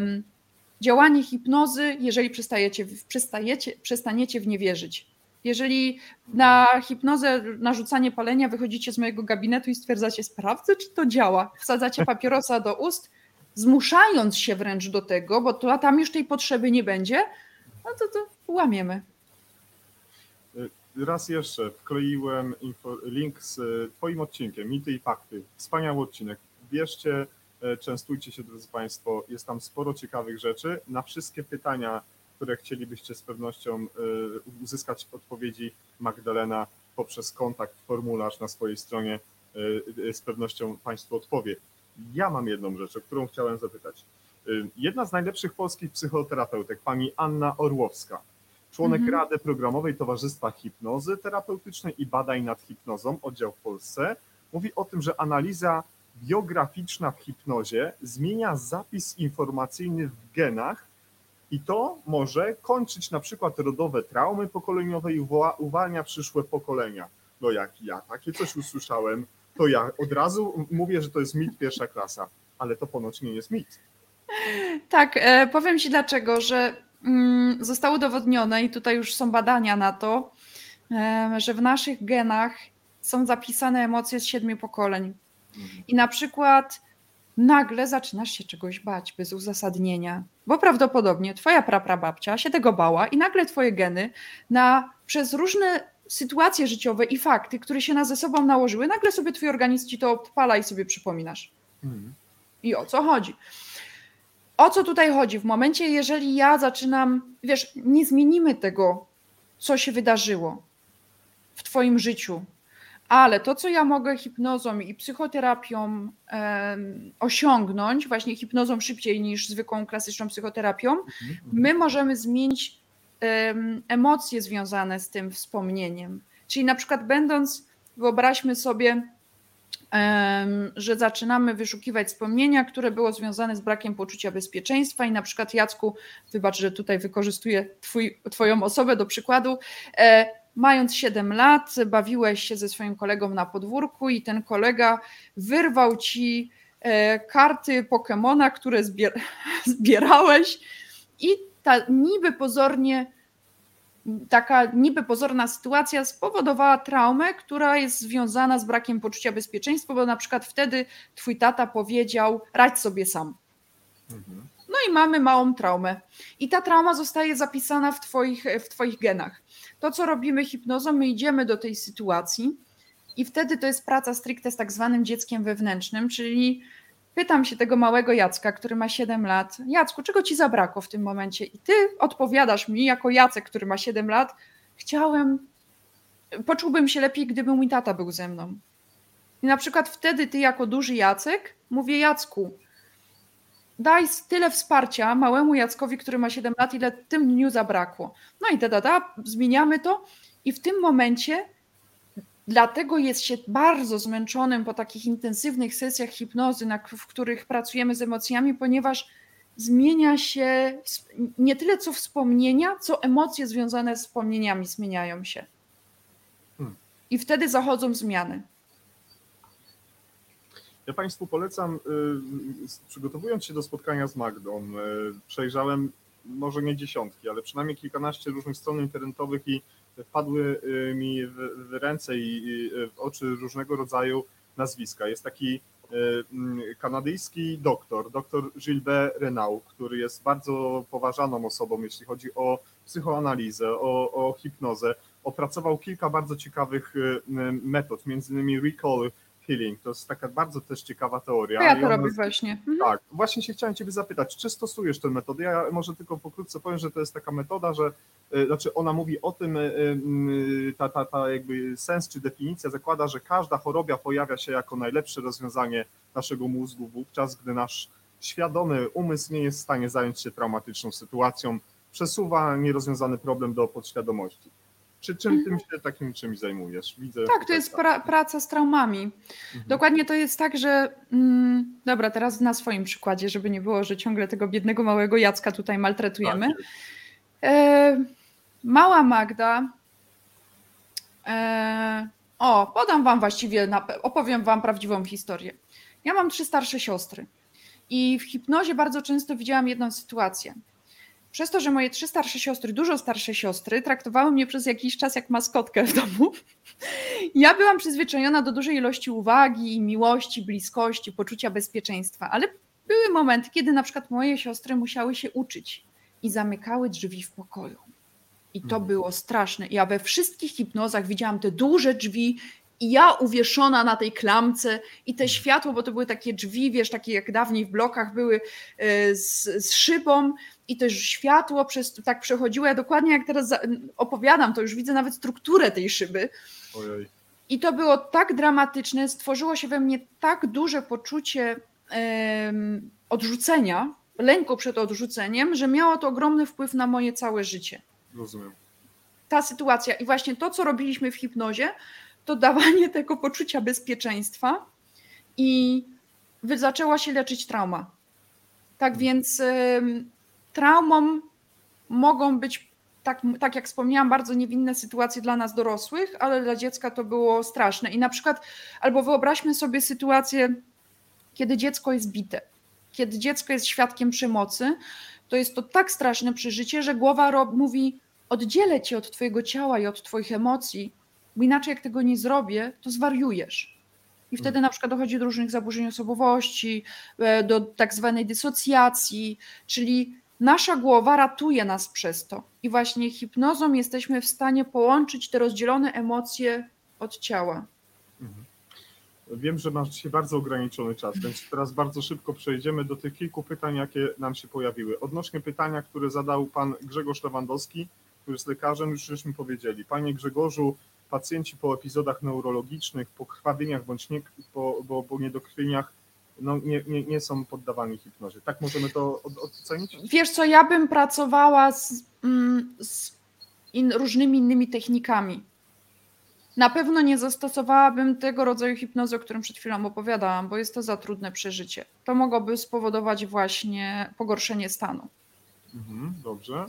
działanie hipnozy, jeżeli przestajecie, przestajecie, przestaniecie w nie wierzyć. Jeżeli na hipnozę, na rzucanie palenia wychodzicie z mojego gabinetu i stwierdzacie, sprawdzę, czy to działa, wsadzacie papierosa do ust, zmuszając się wręcz do tego, bo to, tam już tej potrzeby nie będzie, no to, to łamiemy. Raz jeszcze wkleiłem info, link z Twoim odcinkiem, Mity i Fakty. Wspaniały odcinek. Bierzcie, e, częstujcie się, drodzy Państwo. Jest tam sporo ciekawych rzeczy. Na wszystkie pytania, które chcielibyście z pewnością uzyskać odpowiedzi Magdalena poprzez kontakt, formularz na swojej stronie, z pewnością Państwu odpowie. Ja mam jedną rzecz, o którą chciałem zapytać. Jedna z najlepszych polskich psychoterapeutek, pani Anna Orłowska, członek mhm. Rady Programowej Towarzystwa Hipnozy Terapeutycznej i Badań nad Hipnozą, oddział w Polsce, mówi o tym, że analiza biograficzna w hipnozie zmienia zapis informacyjny w genach i to może kończyć na przykład rodowe traumy pokoleniowe i uwalnia przyszłe pokolenia. No jak ja takie coś usłyszałem, to ja od razu mówię, że to jest mit pierwsza klasa, ale to ponoć nie jest mit. Tak, e, powiem Ci dlaczego, że mm, zostało udowodnione i tutaj już są badania na to, że w naszych genach są zapisane emocje z siedmiu pokoleń. I na przykład nagle zaczynasz się czegoś bać bez uzasadnienia, bo prawdopodobnie twoja praprababcia się tego bała i nagle twoje geny na, przez różne sytuacje życiowe i fakty, które się na ze sobą nałożyły, nagle sobie twój organizm ci to odpala i sobie przypominasz. Mhm. I o co chodzi? O co tutaj chodzi? W momencie, jeżeli ja zaczynam, wiesz, nie zmienimy tego, co się wydarzyło w Twoim życiu, ale to, co ja mogę hipnozą i psychoterapią osiągnąć, właśnie hipnozą szybciej niż zwykłą klasyczną psychoterapią, mhm, mhm. my możemy zmienić emocje związane z tym wspomnieniem. Czyli na przykład będąc, wyobraźmy sobie, że zaczynamy wyszukiwać wspomnienia, które było związane z brakiem poczucia bezpieczeństwa i na przykład Jacku, wybacz, że tutaj wykorzystuję twój, twoją osobę do przykładu, e, mając 7 lat bawiłeś się ze swoim kolegą na podwórku i ten kolega wyrwał ci e, karty Pokemona, które zbier zbierałeś i ta niby pozornie taka niby pozorna sytuacja spowodowała traumę, która jest związana z brakiem poczucia bezpieczeństwa, bo na przykład wtedy twój tata powiedział: radź sobie sam. Mhm. No i mamy małą traumę. I ta trauma zostaje zapisana w twoich, w twoich genach. To, co robimy hipnozą, my idziemy do tej sytuacji i wtedy to jest praca stricte z tak zwanym dzieckiem wewnętrznym, czyli pytam się tego małego Jacka, który ma 7 lat, Jacku, czego ci zabrakło w tym momencie? I ty odpowiadasz mi, jako Jacek, który ma 7 lat, chciałem, poczułbym się lepiej, gdyby mój tata był ze mną. I na przykład wtedy ty, jako duży Jacek, mówię Jacku, daj tyle wsparcia małemu Jackowi, który ma 7 lat, ile tym dniu zabrakło. No i da, da, da, zmieniamy to i w tym momencie dlatego jest się bardzo zmęczonym po takich intensywnych sesjach hipnozy, na, w których pracujemy z emocjami, ponieważ zmienia się nie tyle co wspomnienia, co emocje związane z wspomnieniami zmieniają się. Hmm. I wtedy zachodzą zmiany. Ja Państwu polecam, y, przygotowując się do spotkania z Magdą, y, przejrzałem może nie dziesiątki, ale przynajmniej kilkanaście różnych stron internetowych i wpadły y, mi w ręce i w oczy różnego rodzaju nazwiska. Jest taki mm, kanadyjski doktor, doktor Gilbert Renaud, który jest bardzo poważaną osobą, jeśli chodzi o psychoanalizę, o, o hipnozę. Opracował kilka bardzo ciekawych metod, między innymi recall healing. To jest taka bardzo też ciekawa teoria. Ja to robię właśnie. Mhm. Tak, właśnie się chciałem Ciebie zapytać, czy stosujesz tę metodę? Ja może tylko pokrótce powiem, że to jest taka metoda, że y, znaczy ona mówi o tym, y, ta, ta, ta jakby sens czy definicja zakłada, że każda chorobia pojawia się jako najlepsze rozwiązanie naszego mózgu wówczas, gdy nasz świadomy umysł nie jest w stanie zająć się traumatyczną sytuacją, przesuwa nierozwiązany problem do podświadomości. Czy czym tym się takim czymś zajmujesz? Widzę tak, to jest pra, praca z traumami. Mhm. Dokładnie to jest tak, że mm, dobra, teraz na swoim przykładzie, żeby nie było, że ciągle tego biednego małego Jacka tutaj maltretujemy. Tak. E, mała Magda. E, o, podam wam właściwie, opowiem wam prawdziwą historię. Ja mam trzy starsze siostry i w hipnozie bardzo często widziałam jedną sytuację przez to, że moje trzy starsze siostry, dużo starsze siostry, traktowały mnie przez jakiś czas jak maskotkę w domu, ja byłam przyzwyczajona do dużej ilości uwagi, miłości, bliskości, poczucia bezpieczeństwa, ale były momenty, kiedy na przykład moje siostry musiały się uczyć i zamykały drzwi w pokoju. I to mhm. było straszne. Ja we wszystkich hipnozach widziałam te duże drzwi i ja uwieszona na tej klamce i te światło, bo to były takie drzwi, wiesz, takie jak dawniej w blokach były e, z, z szybą i też światło przez, tak przechodziło. Ja dokładnie jak teraz opowiadam, to już widzę nawet strukturę tej szyby. Ojej. I to było tak dramatyczne, stworzyło się we mnie tak duże poczucie odrzucenia, lęku przed odrzuceniem, że miało to ogromny wpływ na moje całe życie. Rozumiem. Ta sytuacja i właśnie to, co robiliśmy w hipnozie, to dawanie tego poczucia bezpieczeństwa i zaczęła się leczyć trauma. Tak hmm. więc traumą mogą być, tak, tak jak wspomniałam, bardzo niewinne sytuacje dla nas dorosłych, ale dla dziecka to było straszne. I na przykład, albo wyobraźmy sobie sytuację, kiedy dziecko jest bite, kiedy dziecko jest świadkiem przemocy, to jest to tak straszne przeżycie, że głowa mówi: Oddzielę cię od twojego ciała i od twoich emocji, bo inaczej jak tego nie zrobię, to zwariujesz. I wtedy na przykład dochodzi do różnych zaburzeń osobowości, e, do tak zwanej dysocjacji, czyli nasza głowa ratuje nas przez to. I właśnie hipnozą jesteśmy w stanie połączyć te rozdzielone emocje od ciała. Mhm. Wiem, że masz dzisiaj bardzo ograniczony czas, więc teraz bardzo szybko przejdziemy do tych kilku pytań, jakie nam się pojawiły. Odnośnie pytania, które zadał pan Grzegorz Lewandowski, który jest lekarzem, już żeśmy powiedzieli. Panie Grzegorzu, pacjenci po epizodach neurologicznych, po krwawieniach bądź nie, po, bo, bo niedokrwieniach no, nie, nie, nie są poddawani hipnozie. Tak możemy to ocenić? Wiesz co, ja bym pracowała z, mm, z in, różnymi innymi technikami. Na pewno nie zastosowałabym tego rodzaju hipnozy, o którym przed chwilą opowiadałam, bo jest to za trudne przeżycie. To mogłoby spowodować właśnie pogorszenie stanu. Mhm, dobrze.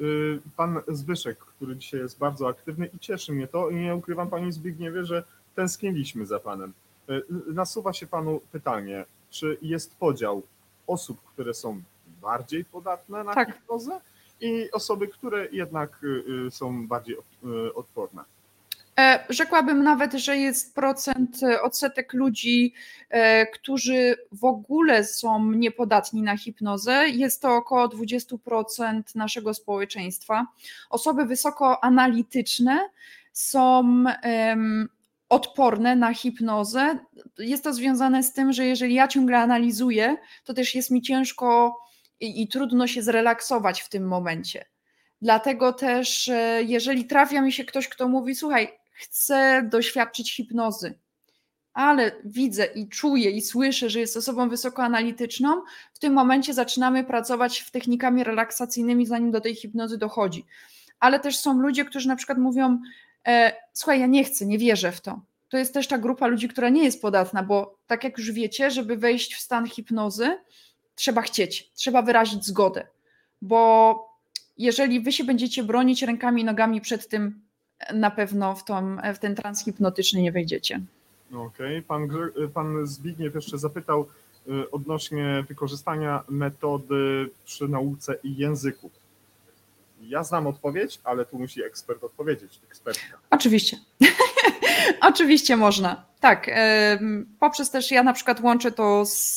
Y, pan Zbyszek, który dzisiaj jest bardzo aktywny i cieszy mnie to i nie ukrywam Pani Zbigniewie, że tęskniliśmy za Panem. Y, nasuwa się Panu pytanie, czy jest podział osób, które są bardziej podatne na tak. hipnozę i osoby, które jednak y, są bardziej odporne? E, rzekłabym nawet, że jest procent, e, odsetek ludzi, e, którzy w ogóle są niepodatni na hipnozę. Jest to około 20% naszego społeczeństwa. Osoby wysoko analityczne są odporne na hipnozę. Jest to związane z tym, że jeżeli ja ciągle analizuję, to też jest mi ciężko i, i trudno się zrelaksować w tym momencie. Dlatego też, jeżeli trafia mi się ktoś, kto mówi: Słuchaj, chcę doświadczyć hipnozy, ale widzę i czuję i słyszę, że jest osobą wysokoanalityczną, w tym momencie zaczynamy pracować w technikami relaksacyjnymi, zanim do tej hipnozy dochodzi. Ale też są ludzie, którzy na przykład mówią: e, Słuchaj, ja nie chcę, nie wierzę w to. To jest też ta grupa ludzi, która nie jest podatna, bo tak jak już wiecie, żeby wejść w stan hipnozy, trzeba chcieć, trzeba wyrazić zgodę, bo jeżeli wy się będziecie bronić rękami i nogami przed tym, na pewno w, tą, w ten trans hipnotyczny nie wejdziecie. Okej, okay. pan, pan Zbigniew jeszcze zapytał y, odnośnie wykorzystania metody przy nauce i języków. Ja znam odpowiedź, ale tu musi ekspert odpowiedzieć, ekspertka. Oczywiście. Oczywiście można. Tak. Poprzez też ja na przykład łączę to z,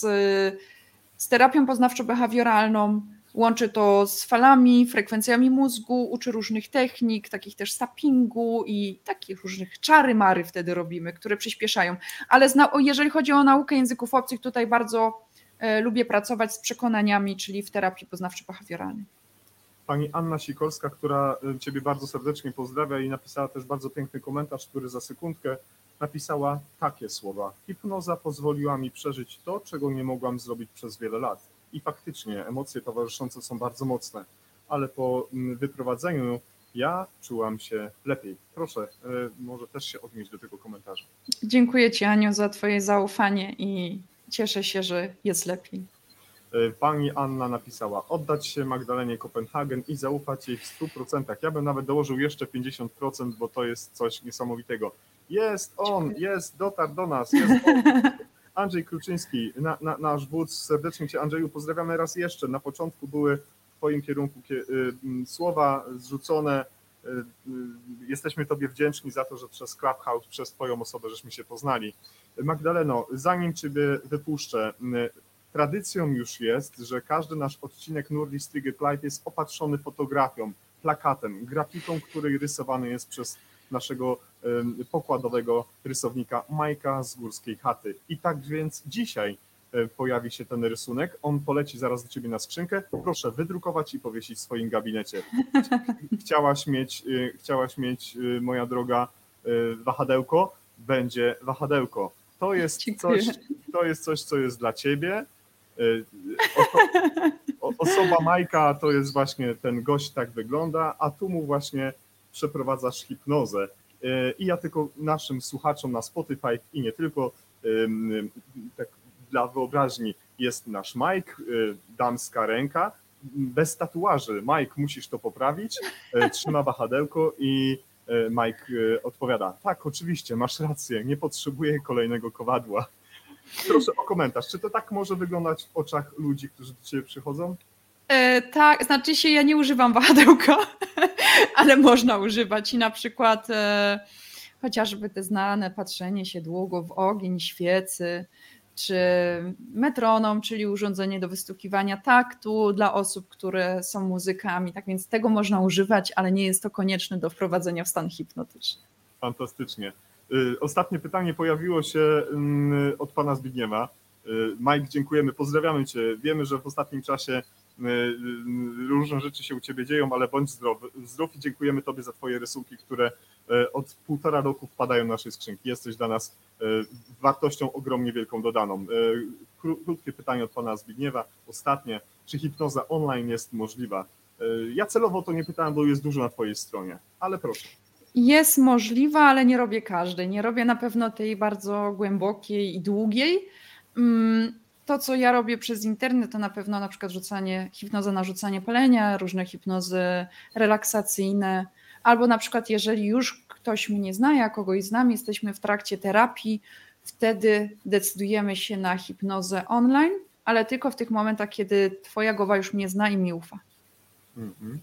z terapią poznawczo-behawioralną, Łączy to z falami, frekwencjami mózgu, uczy różnych technik, takich też sappingu i takich różnych czary mary wtedy robimy, które przyspieszają. Ale jeżeli chodzi o naukę języków obcych, tutaj bardzo e, lubię pracować z przekonaniami, czyli w terapii poznawczo-behawioralnej. Pani Anna Sikorska, która e, Ciebie bardzo serdecznie pozdrawia i napisała też bardzo piękny komentarz, który za sekundkę napisała takie słowa. Hipnoza pozwoliła mi przeżyć to, czego nie mogłam zrobić przez wiele lat i faktycznie emocje towarzyszące są bardzo mocne, ale po mm, wyprowadzeniu ja czułam się lepiej. Proszę, e, może też się odnieść do tego komentarza. Dziękuję Ci, Aniu, za Twoje zaufanie i cieszę się, że jest lepiej. E, pani Anna napisała, oddać się Magdalenie Kopenhagen i zaufać jej w 100%. Ja bym nawet dołożył jeszcze 50%, bo to jest coś niesamowitego. Jest on, jest, dotarł do nas, jest on. Andrzej Kruczyński, na, na, nasz wódz, serdecznie Cię Andrzeju pozdrawiamy raz jeszcze. Na początku były w Twoim kierunku y, słowa zrzucone. Y, y, jesteśmy Tobie wdzięczni za to, że przez Clubhouse, przez Twoją osobę żeśmy się poznali. Magdaleno, zanim Ciebie wypuszczę, tradycją już jest, że każdy nasz odcinek Nurdi Strigget Light jest opatrzony fotografią, plakatem, grafiką, który rysowany jest przez naszego pokładowego rysownika Majka z Górskiej Chaty. I tak więc dzisiaj pojawi się ten rysunek. On poleci zaraz do ciebie na skrzynkę. Proszę wydrukować i powiesić w swoim gabinecie. Chciałaś mieć, e, chciałaś mieć e, moja droga, wahadełko, będzie wahadełko. To jest coś, to jest coś, co jest dla ciebie. Osoba Majka to jest właśnie ten gość, tak wygląda, a tu mu właśnie przeprowadzasz hipnozę. E, I ja tylko naszym słuchaczom na Spotify i nie tylko, tak dla wyobraźni jest nasz Mike, e, damska ręka, bez tatuaży. Mike, musisz to poprawić, e, trzyma wahadełko i Mike odpowiada, tak, oczywiście, masz rację, nie potrzebuję kolejnego kowadła. Proszę o komentarz, czy to tak może wyglądać w oczach ludzi, którzy do Ciebie przychodzą? E, tak, znaczy się ja nie używam wahadełka, ale można używać i na przykład e, chociażby te znane patrzenie się długo w ogień świecy, czy metronom, czyli urządzenie do wystukiwania taktu dla osób, które są muzykami. Tak więc tego można używać, ale nie jest to konieczne do wprowadzenia w stan hipnotyczny. Fantastycznie. Y, ostatnie pytanie pojawiło się mm, od pana Zbigniewa. Y, Mike, dziękujemy, pozdrawiamy Cię. Wiemy, że w ostatnim czasie różne rzeczy się u Ciebie dzieją, ale bądź zdrowy. Zdrów i dziękujemy Tobie za Twoje rysunki, które y, od półtora roku wpadają na nasze skrzynki. Jesteś dla nas wartością ogromnie wielką dodaną. Krótkie pytanie od Pana Zbigniewa, ostatnie. Czy hipnoza online jest możliwa? Ja celowo to nie pytałem, bo jest dużo na Twojej stronie, ale proszę. Jest możliwa, ale nie robię każdej. Nie robię na pewno tej bardzo głębokiej i długiej. To, co ja robię przez internet, to na pewno na przykład rzucanie, hipnoza na rzucanie palenia, różne hipnozy relaksacyjne, albo na przykład jeżeli już ktoś mnie zna, ja kogoś znam, jesteśmy w trakcie terapii, wtedy decydujemy się na hipnozę online, ale tylko w tych momentach, kiedy twoja głowa już mnie zna i mi ufa. Mm -hmm.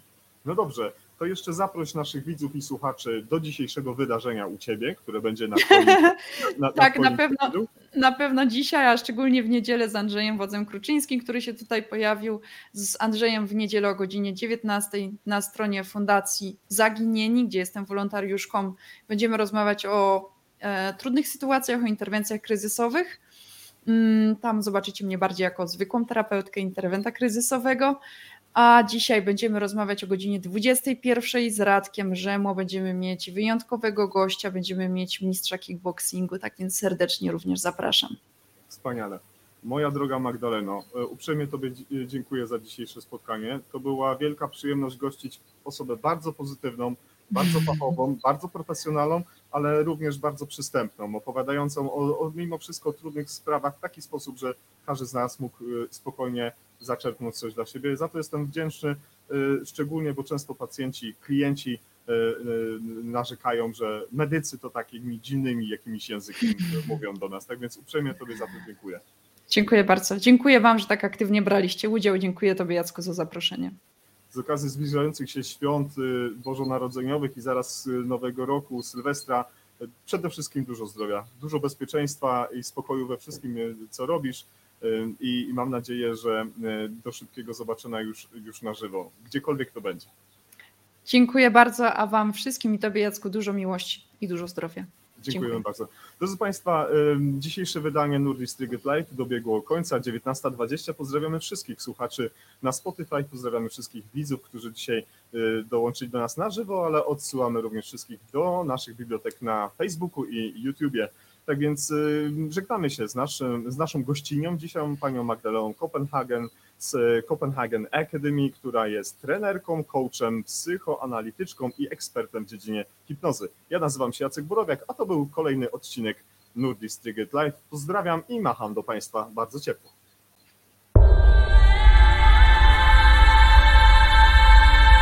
No dobrze, to jeszcze zaproś naszych widzów i słuchaczy do dzisiejszego wydarzenia u Ciebie, które będzie na twoim, na, na Tak, na pewno. profilu. Na pewno dzisiaj, a szczególnie w niedzielę z Andrzejem Wodzem Kruczyńskim, który się tutaj pojawił, z Andrzejem w niedzielę o godzinie 19 na stronie Fundacji Zaginieni, gdzie jestem wolontariuszką. Będziemy rozmawiać o e, trudnych sytuacjach, o interwencjach kryzysowych. Mm, Tam zobaczycie mnie bardziej jako zwykłą terapeutkę interwenta kryzysowego. A dzisiaj będziemy rozmawiać o godzinie 21 z Radkiem Rzemo. Będziemy mieć wyjątkowego gościa, będziemy mieć mistrza kickboxingu, tak więc serdecznie również zapraszam. Wspaniale. Moja droga Magdaleno, e, uprzejmie Tobie dzie- dziękuję za dzisiejsze spotkanie. To była wielka przyjemność gościć osobę bardzo pozytywną, bardzo fachową, bardzo profesjonalną, ale również bardzo przystępną, opowiadającą o, o mimo wszystko trudnych sprawach w taki sposób, że każdy z nas mógł e, spokojnie zaczerpnąć coś dla siebie. Za to jestem wdzięczny, e, szczególnie, bo często pacjenci, klienci e, e, narzekają, że medycy to takimi dziwnymi jakimiś językami mówią do nas. Tak więc uprzejmie Tobie za to dziękuję. Dziękuję bardzo. Dziękuję Wam, że tak aktywnie braliście udział. Dziękuję Tobie, Jacku, za zaproszenie. Z okazji zbliżających się świąt y, bożonarodzeniowych i zaraz y, Nowego Roku, Sylwestra, y, przede wszystkim dużo zdrowia, dużo bezpieczeństwa i spokoju we wszystkim, y, co robisz. I, i mam nadzieję, że y, do szybkiego zobaczenia już, już na żywo, gdziekolwiek to będzie. Dziękuję bardzo, a Wam wszystkim i Tobie, Jacku, dużo miłości i dużo zdrowia. Dziękujemy Dziękuję. bardzo. Drodzy Państwa, dzisiejsze wydanie Nordic Triget Live dobiegło końca, 19.20. Pozdrawiamy wszystkich słuchaczy na Spotify, pozdrawiamy wszystkich widzów, którzy dzisiaj y, dołączyli do nas na żywo, ale odsyłamy również wszystkich do naszych bibliotek na Facebooku i YouTubie. Tak więc y, żegnamy się z, naszym, z naszą gościnią, dzisiaj panią Magdaleną Kopenhagen z Copenhagen Academy, która jest trenerką, coachem, psychoanalityczką i ekspertem w dziedzinie hipnozy. Ja nazywam się Jacek Borowiak, a to był kolejny odcinek Nordic Triget Live. Pozdrawiam i macham do Państwa bardzo ciepło.